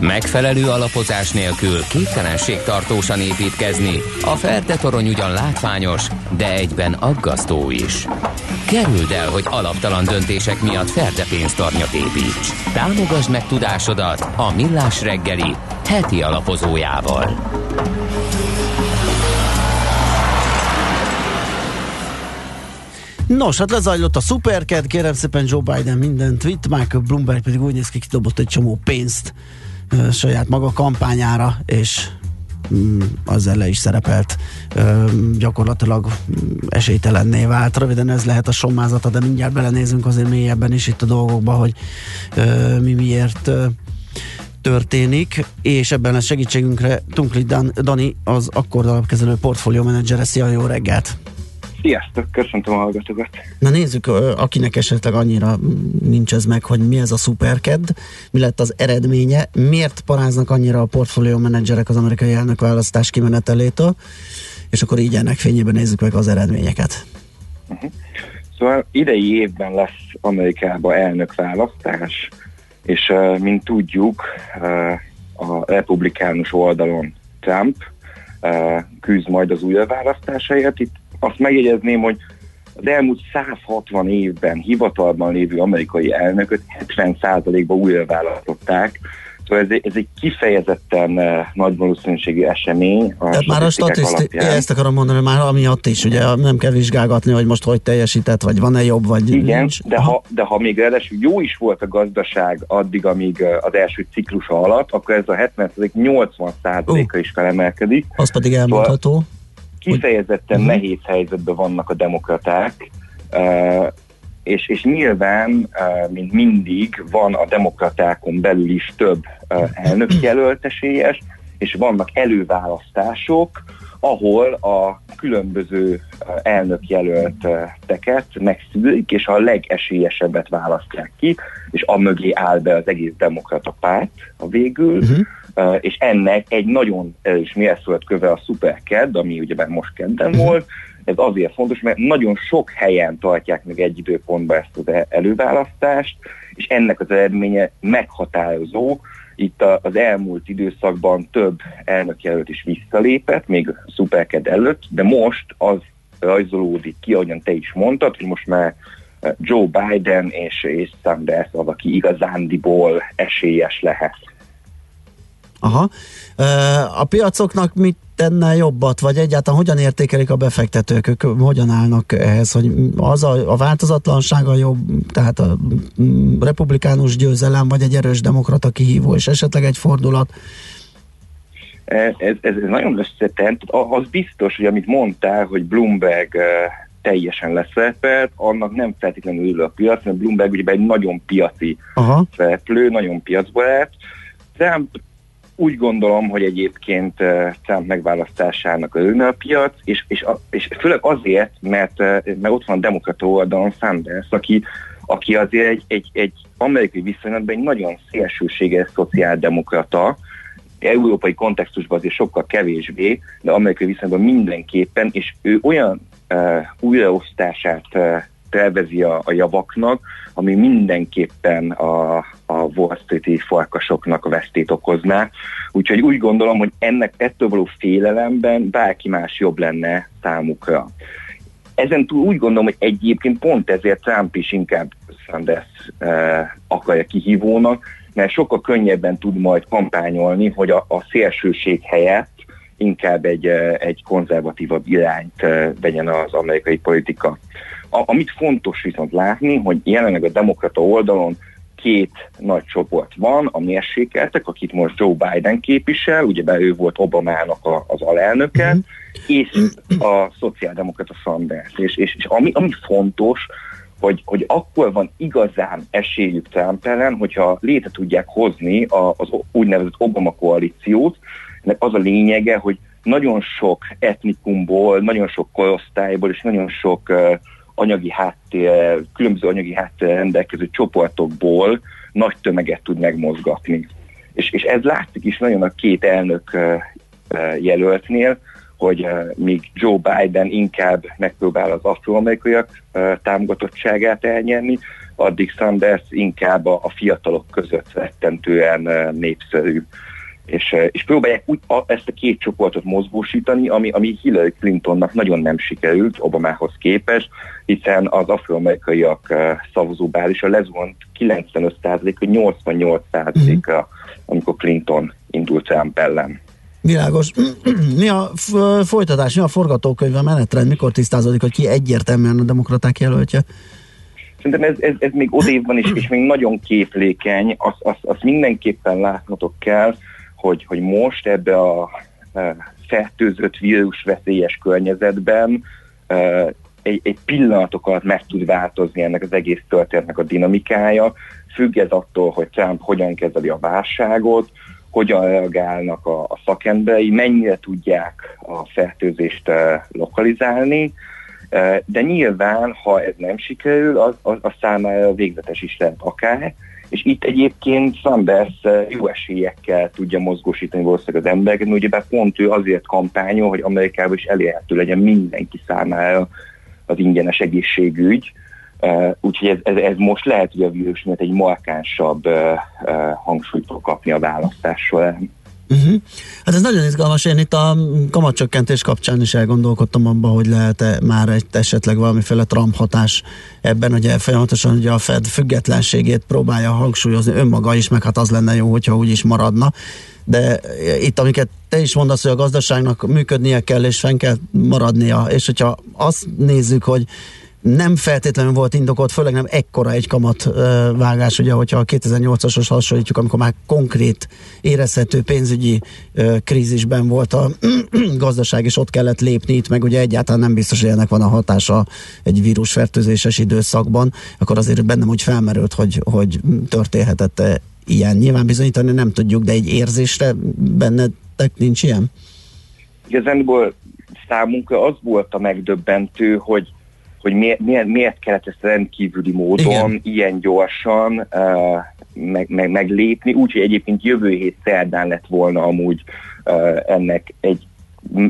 Megfelelő alapozás nélkül képtelenség tartósan építkezni. A Ferde torony ugyan látványos, de egyben aggasztó is. Kerüld el, hogy alaptalan döntések miatt Ferde pénztarnyat építs. Támogasd meg tudásodat a Millás reggeli heti alapozójával. Nos, hát lezajlott a szuperked, kérem szépen Joe Biden mindent vitt, Michael Bloomberg pedig úgy néz ki, kidobott egy csomó pénzt saját maga kampányára, és mm, azzal le is szerepelt, gyakorlatilag mm, esélytelenné vált. Röviden ez lehet a sommázata, de mindjárt belenézünk azért mélyebben is itt a dolgokba, hogy mi miért történik, és ebben a segítségünkre Tunkli Dan, Dani, az Akkord alapkezelő portfólió menedzsere. Szia, jó reggelt! Sziasztok, köszöntöm a hallgatókat. Na nézzük, akinek esetleg annyira nincs ez meg, hogy mi ez a szuperked, mi lett az eredménye, miért paráznak annyira a portfólió menedzserek az amerikai elnökválasztás kimenetelétől, és akkor így ennek fényében nézzük meg az eredményeket. Szóval idei évben lesz Amerikában elnökválasztás, és uh, mint tudjuk, uh, a republikánus oldalon Trump uh, küzd majd az újraválasztásáért. Itt azt megjegyezném, hogy az elmúlt 160 évben hivatalban lévő amerikai elnököt 70%-ban újra választották, Szóval ez, ez egy kifejezetten uh, nagy valószínűségű esemény. A Tehát már a statisztikák, ezt akarom mondani, már amiatt is, ugye nem kell vizsgálgatni, hogy most hogy teljesített, vagy van-e jobb, vagy Igen, nincs. de ha, de ha még ráadásul jó is volt a gazdaság addig, amíg uh, az első ciklusa alatt, akkor ez a 70 80 százaléka is felemelkedik. Az pedig elmondható. Kifejezetten nehéz helyzetben vannak a demokraták, és, és nyilván, mint mindig, van a demokratákon belül is több elnökjelölt esélyes, és vannak előválasztások, ahol a különböző elnökjelölteket megszűrik, és a legesélyesebbet választják ki, és amögé áll be az egész demokrata párt a végül, uh, és ennek egy nagyon erős mérföldköve a Superked, ami ugyebár most kedden volt, ez azért fontos, mert nagyon sok helyen tartják meg egy időpontban ezt az e- előválasztást, és ennek az eredménye meghatározó. Itt az elmúlt időszakban több elnökjelölt is visszalépett, még a Superked előtt, de most az rajzolódik ki, ahogyan te is mondtad, hogy most már Joe Biden és, és Sanders az, aki igazándiból esélyes lehet. Aha. A piacoknak mit tenne jobbat, vagy egyáltalán hogyan értékelik a befektetők, ők hogyan állnak ehhez, hogy az a, a változatlanság a jobb, tehát a mm, republikánus győzelem, vagy egy erős demokrata kihívó, és esetleg egy fordulat. Ez, ez, ez nagyon összetett. Az biztos, hogy amit mondtál, hogy Bloomberg eh, teljesen leszerepelt, annak nem feltétlenül ül a piac, mert Bloomberg ugye egy nagyon piaci Aha. szereplő, nagyon piacbarát. Trump úgy gondolom, hogy egyébként eh, Trump megválasztásának örülne a piac, és, és, a, és főleg azért, mert, eh, mert ott van a demokrata oldalon Sanders, aki, aki azért egy, egy, egy amerikai viszonylatban egy nagyon szélsőséges szociáldemokrata, európai kontextusban azért sokkal kevésbé, de amerikai viszonylatban mindenképpen, és ő olyan uh, újraosztását uh, tervezi a, a javaknak, ami mindenképpen a, a Wall Street-i farkasoknak vesztét okozná. Úgyhogy úgy gondolom, hogy ennek ettől való félelemben bárki más jobb lenne számukra. Ezen túl úgy gondolom, hogy egyébként pont ezért Trump is inkább Sanders uh, akarja kihívónak, mert sokkal könnyebben tud majd kampányolni, hogy a, a szélsőség helyett inkább egy, eh, egy konzervatívabb irányt eh, vegyen az amerikai politika. A, amit fontos viszont látni, hogy jelenleg a demokrata oldalon két nagy csoport van, a mérsékeltek, akit most Joe Biden képvisel, ugye ő volt Obamának a, az alelnöke, és a szociáldemokrata Sanders. És, és, és ami, ami fontos, hogy, hogy akkor van igazán esélyük Trump ellen, hogyha létre tudják hozni a, az úgynevezett Obama koalíciót. Ennek az a lényege, hogy nagyon sok etnikumból, nagyon sok korosztályból és nagyon sok uh, anyagi háttér, különböző anyagi háttér rendelkező csoportokból nagy tömeget tud megmozgatni. És, és ez látszik is nagyon a két elnök jelöltnél, hogy míg Joe Biden inkább megpróbál az afroamerikaiak támogatottságát elnyerni, addig Sanders inkább a, fiatalok között rettentően népszerű. És, uh, és próbálják úgy a, ezt a két csoportot mozgósítani, ami, ami Hillary Clintonnak nagyon nem sikerült Obamához képest, hiszen az afroamerikaiak szavazóbázisa lezuhant 95%-a 88%-ra, amikor Clinton indult Trump ellen. Világos. Mi a folytatás, mi a forgatókönyv, a menetrend, mikor tisztázódik, hogy ki egyértelműen a demokraták jelöltje? Szerintem ez, ez, ez még odév van is, és még nagyon képlékeny, azt az, az mindenképpen látnotok kell, hogy, hogy most ebbe a e, fertőzött vírus veszélyes környezetben e, egy, egy pillanatok alatt meg tud változni ennek az egész történetnek a dinamikája, függ ez attól, hogy Trump hogyan kezeli a válságot, hogyan reagálnak a, a szakemberei, mennyire tudják a fertőzést e, lokalizálni, de nyilván, ha ez nem sikerül, az, az, az számára végzetes is lehet akár, és itt egyébként Sanders e, jó esélyekkel tudja mozgósítani valószínűleg az embereket, mert ugyebár pont ő azért kampányol, hogy Amerikában is elérhető legyen mindenki számára az ingyenes egészségügy, Uh, úgyhogy ez, ez, ez most lehet, hogy a vírus miatt egy markánsabb uh, uh, hangsúlyt fog kapni a választás során. Uh-huh. Hát ez nagyon izgalmas, én itt a kamatcsökkentés kapcsán is elgondolkodtam abban, hogy lehet-e már egy esetleg valamiféle Trump hatás ebben, ugye folyamatosan ugye a Fed függetlenségét próbálja hangsúlyozni önmaga is, meg hát az lenne jó, hogyha úgy is maradna. De itt, amiket te is mondasz, hogy a gazdaságnak működnie kell, és fenn kell maradnia, és hogyha azt nézzük, hogy nem feltétlenül volt indokolt, főleg nem ekkora egy kamat ö, vágás, ugye, hogyha a 2008-ashoz hasonlítjuk, amikor már konkrét érezhető pénzügyi krízisben volt a gazdaság, és ott kellett lépni, itt meg ugye egyáltalán nem biztos, hogy ennek van a hatása egy vírusfertőzéses időszakban, akkor azért bennem úgy felmerült, hogy, hogy történhetett ilyen. Nyilván bizonyítani nem tudjuk, de egy érzésre bennetek nincs ilyen? Igazából számunkra az volt a megdöbbentő, hogy hogy miért, miért, miért kellett ezt rendkívüli módon, Igen. ilyen gyorsan uh, meg, meg, meglépni, úgyhogy egyébként jövő hét szerdán lett volna amúgy uh, ennek egy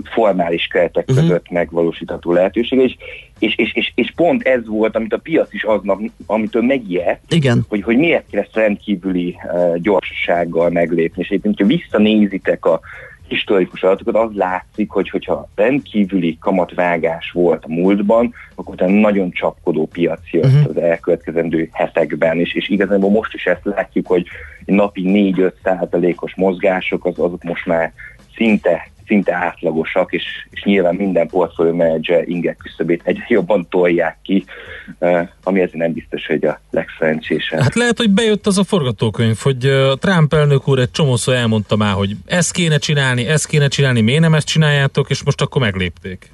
formális keretek uh-huh. között megvalósítható lehetőség, és, és, és, és, és pont ez volt, amit a piac is aznap, amitől megijedt, Igen. Hogy, hogy miért kell ezt rendkívüli uh, gyorsasággal meglépni, és egyébként, ha visszanézitek a historikus adatokat, az látszik, hogy hogyha rendkívüli kamatvágás volt a múltban, akkor utána nagyon csapkodó piac jött uh-huh. az elkövetkezendő hetekben, és, és igazából most is ezt látjuk, hogy napi 4-5 százalékos mozgások, az, azok most már szinte szinte átlagosak, és, és nyilván minden portfólió menedzser inger küszöbét egyre jobban tolják ki, ami ezért nem biztos, hogy a legszerencsésebb. Hát lehet, hogy bejött az a forgatókönyv, hogy Trump elnök úr egy csomószor elmondta már, hogy ezt kéne csinálni, ezt kéne csinálni, miért nem ezt csináljátok, és most akkor meglépték.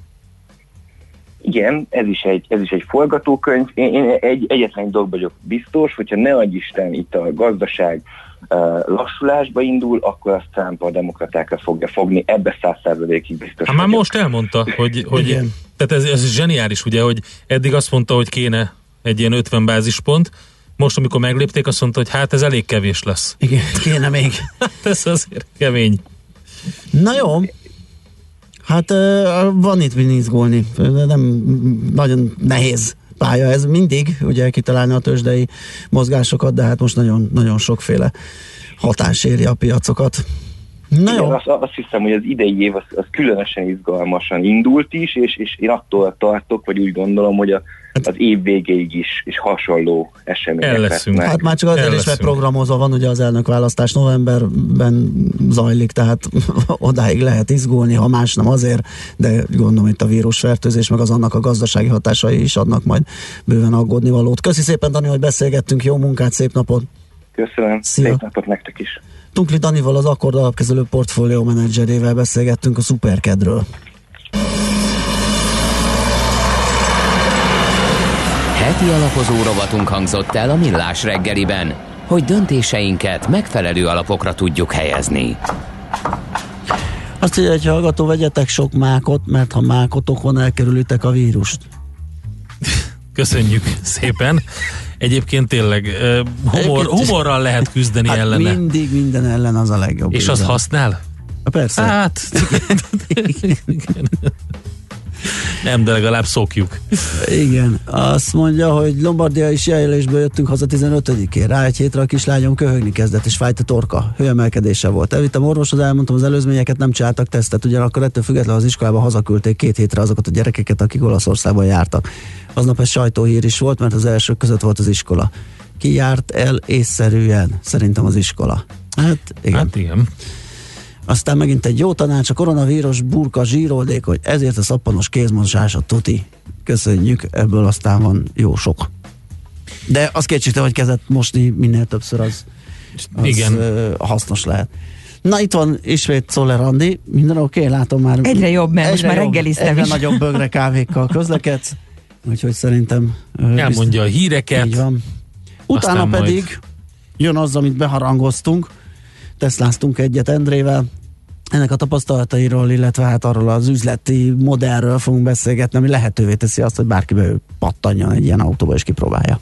Igen, ez is egy, ez is egy forgatókönyv. Én, én egy, egyetlen dolog vagyok biztos, hogyha ne adj Isten itt a gazdaság uh, lassulásba indul, akkor azt Trump a demokratákra fogja fogni, ebbe száz százalékig biztos. Hát már most elmondta, hogy, hogy tehát ez, ez zseniális, ugye, hogy eddig azt mondta, hogy kéne egy ilyen 50 bázispont, most, amikor meglépték, azt mondta, hogy hát ez elég kevés lesz. Igen, kéne még. hát ez azért kemény. Na jó, Hát van itt min izgulni, nem nagyon nehéz pálya ez mindig, ugye kitalálni a tőzsdei mozgásokat, de hát most nagyon, nagyon sokféle hatás éri a piacokat. Na jó. Igen, azt, azt hiszem, hogy az idei év az, az különösen izgalmasan indult is, és, és én attól tartok, vagy úgy gondolom, hogy a, az év végéig is, is hasonló események leszünk. Hát már csak azért is, mert programozva van, ugye az elnök választás novemberben zajlik, tehát odáig lehet izgulni, ha más nem azért, de gondolom itt a vírusfertőzés, meg az annak a gazdasági hatásai is adnak majd bőven aggódni valót. Köszi szépen, Dani, hogy beszélgettünk, jó munkát, szép napot! Köszönöm, Szia. szép napot nektek is! Tunkli Danival, az Akkord alapkezelő portfólió menedzserével beszélgettünk a Superkedről. Heti alapozó rovatunk hangzott el a Millás reggeliben, hogy döntéseinket megfelelő alapokra tudjuk helyezni. Azt írja, hogy hallgató, vegyetek sok mákot, mert ha mákotokon elkerülitek a vírust. Köszönjük szépen. Egyébként tényleg humor, humorral lehet küzdeni hát ellene. mindig minden ellen az a legjobb. És az használ? Persze. Hát, igen. Nem, de legalább szokjuk. Igen, azt mondja, hogy Lombardia is jelölésből jöttünk haza 15-én. Rá egy hétre a kislányom köhögni kezdett, és fájt a torka. Hőemelkedése volt. Elvittem orvoshoz, elmondtam az előzményeket, nem csináltak tesztet, ugyanakkor ettől függetlenül az iskolába hazaküldték két hétre azokat a gyerekeket, akik Olaszországban jártak. Aznap ez sajtóhír is volt, mert az elsők között volt az iskola. Ki járt el észszerűen? Szerintem az iskola. Hát igen. Hát igen. Aztán megint egy jó tanács, a koronavírus burka zsíroldék, hogy ezért a szappanos kézmosás a tuti. Köszönjük, ebből aztán van jó sok. De az kétségtelen, hogy kezet mosni minél többször az, az Igen. hasznos lehet. Na itt van ismét Szoller Andi, minden oké, okay, látom már. Egyre jobb, mert most már reggeliztem Egyre is. nagyobb bögre kávékkal közlekedsz, úgyhogy szerintem... ö, Elmondja a híreket. Így van. Utána pedig majd- jön az, amit beharangoztunk, teszláztunk egyet Endrével, ennek a tapasztalatairól, illetve hát arról az üzleti modellről fogunk beszélgetni, ami lehetővé teszi azt, hogy bárki pattanjon egy ilyen autóba és kipróbálja.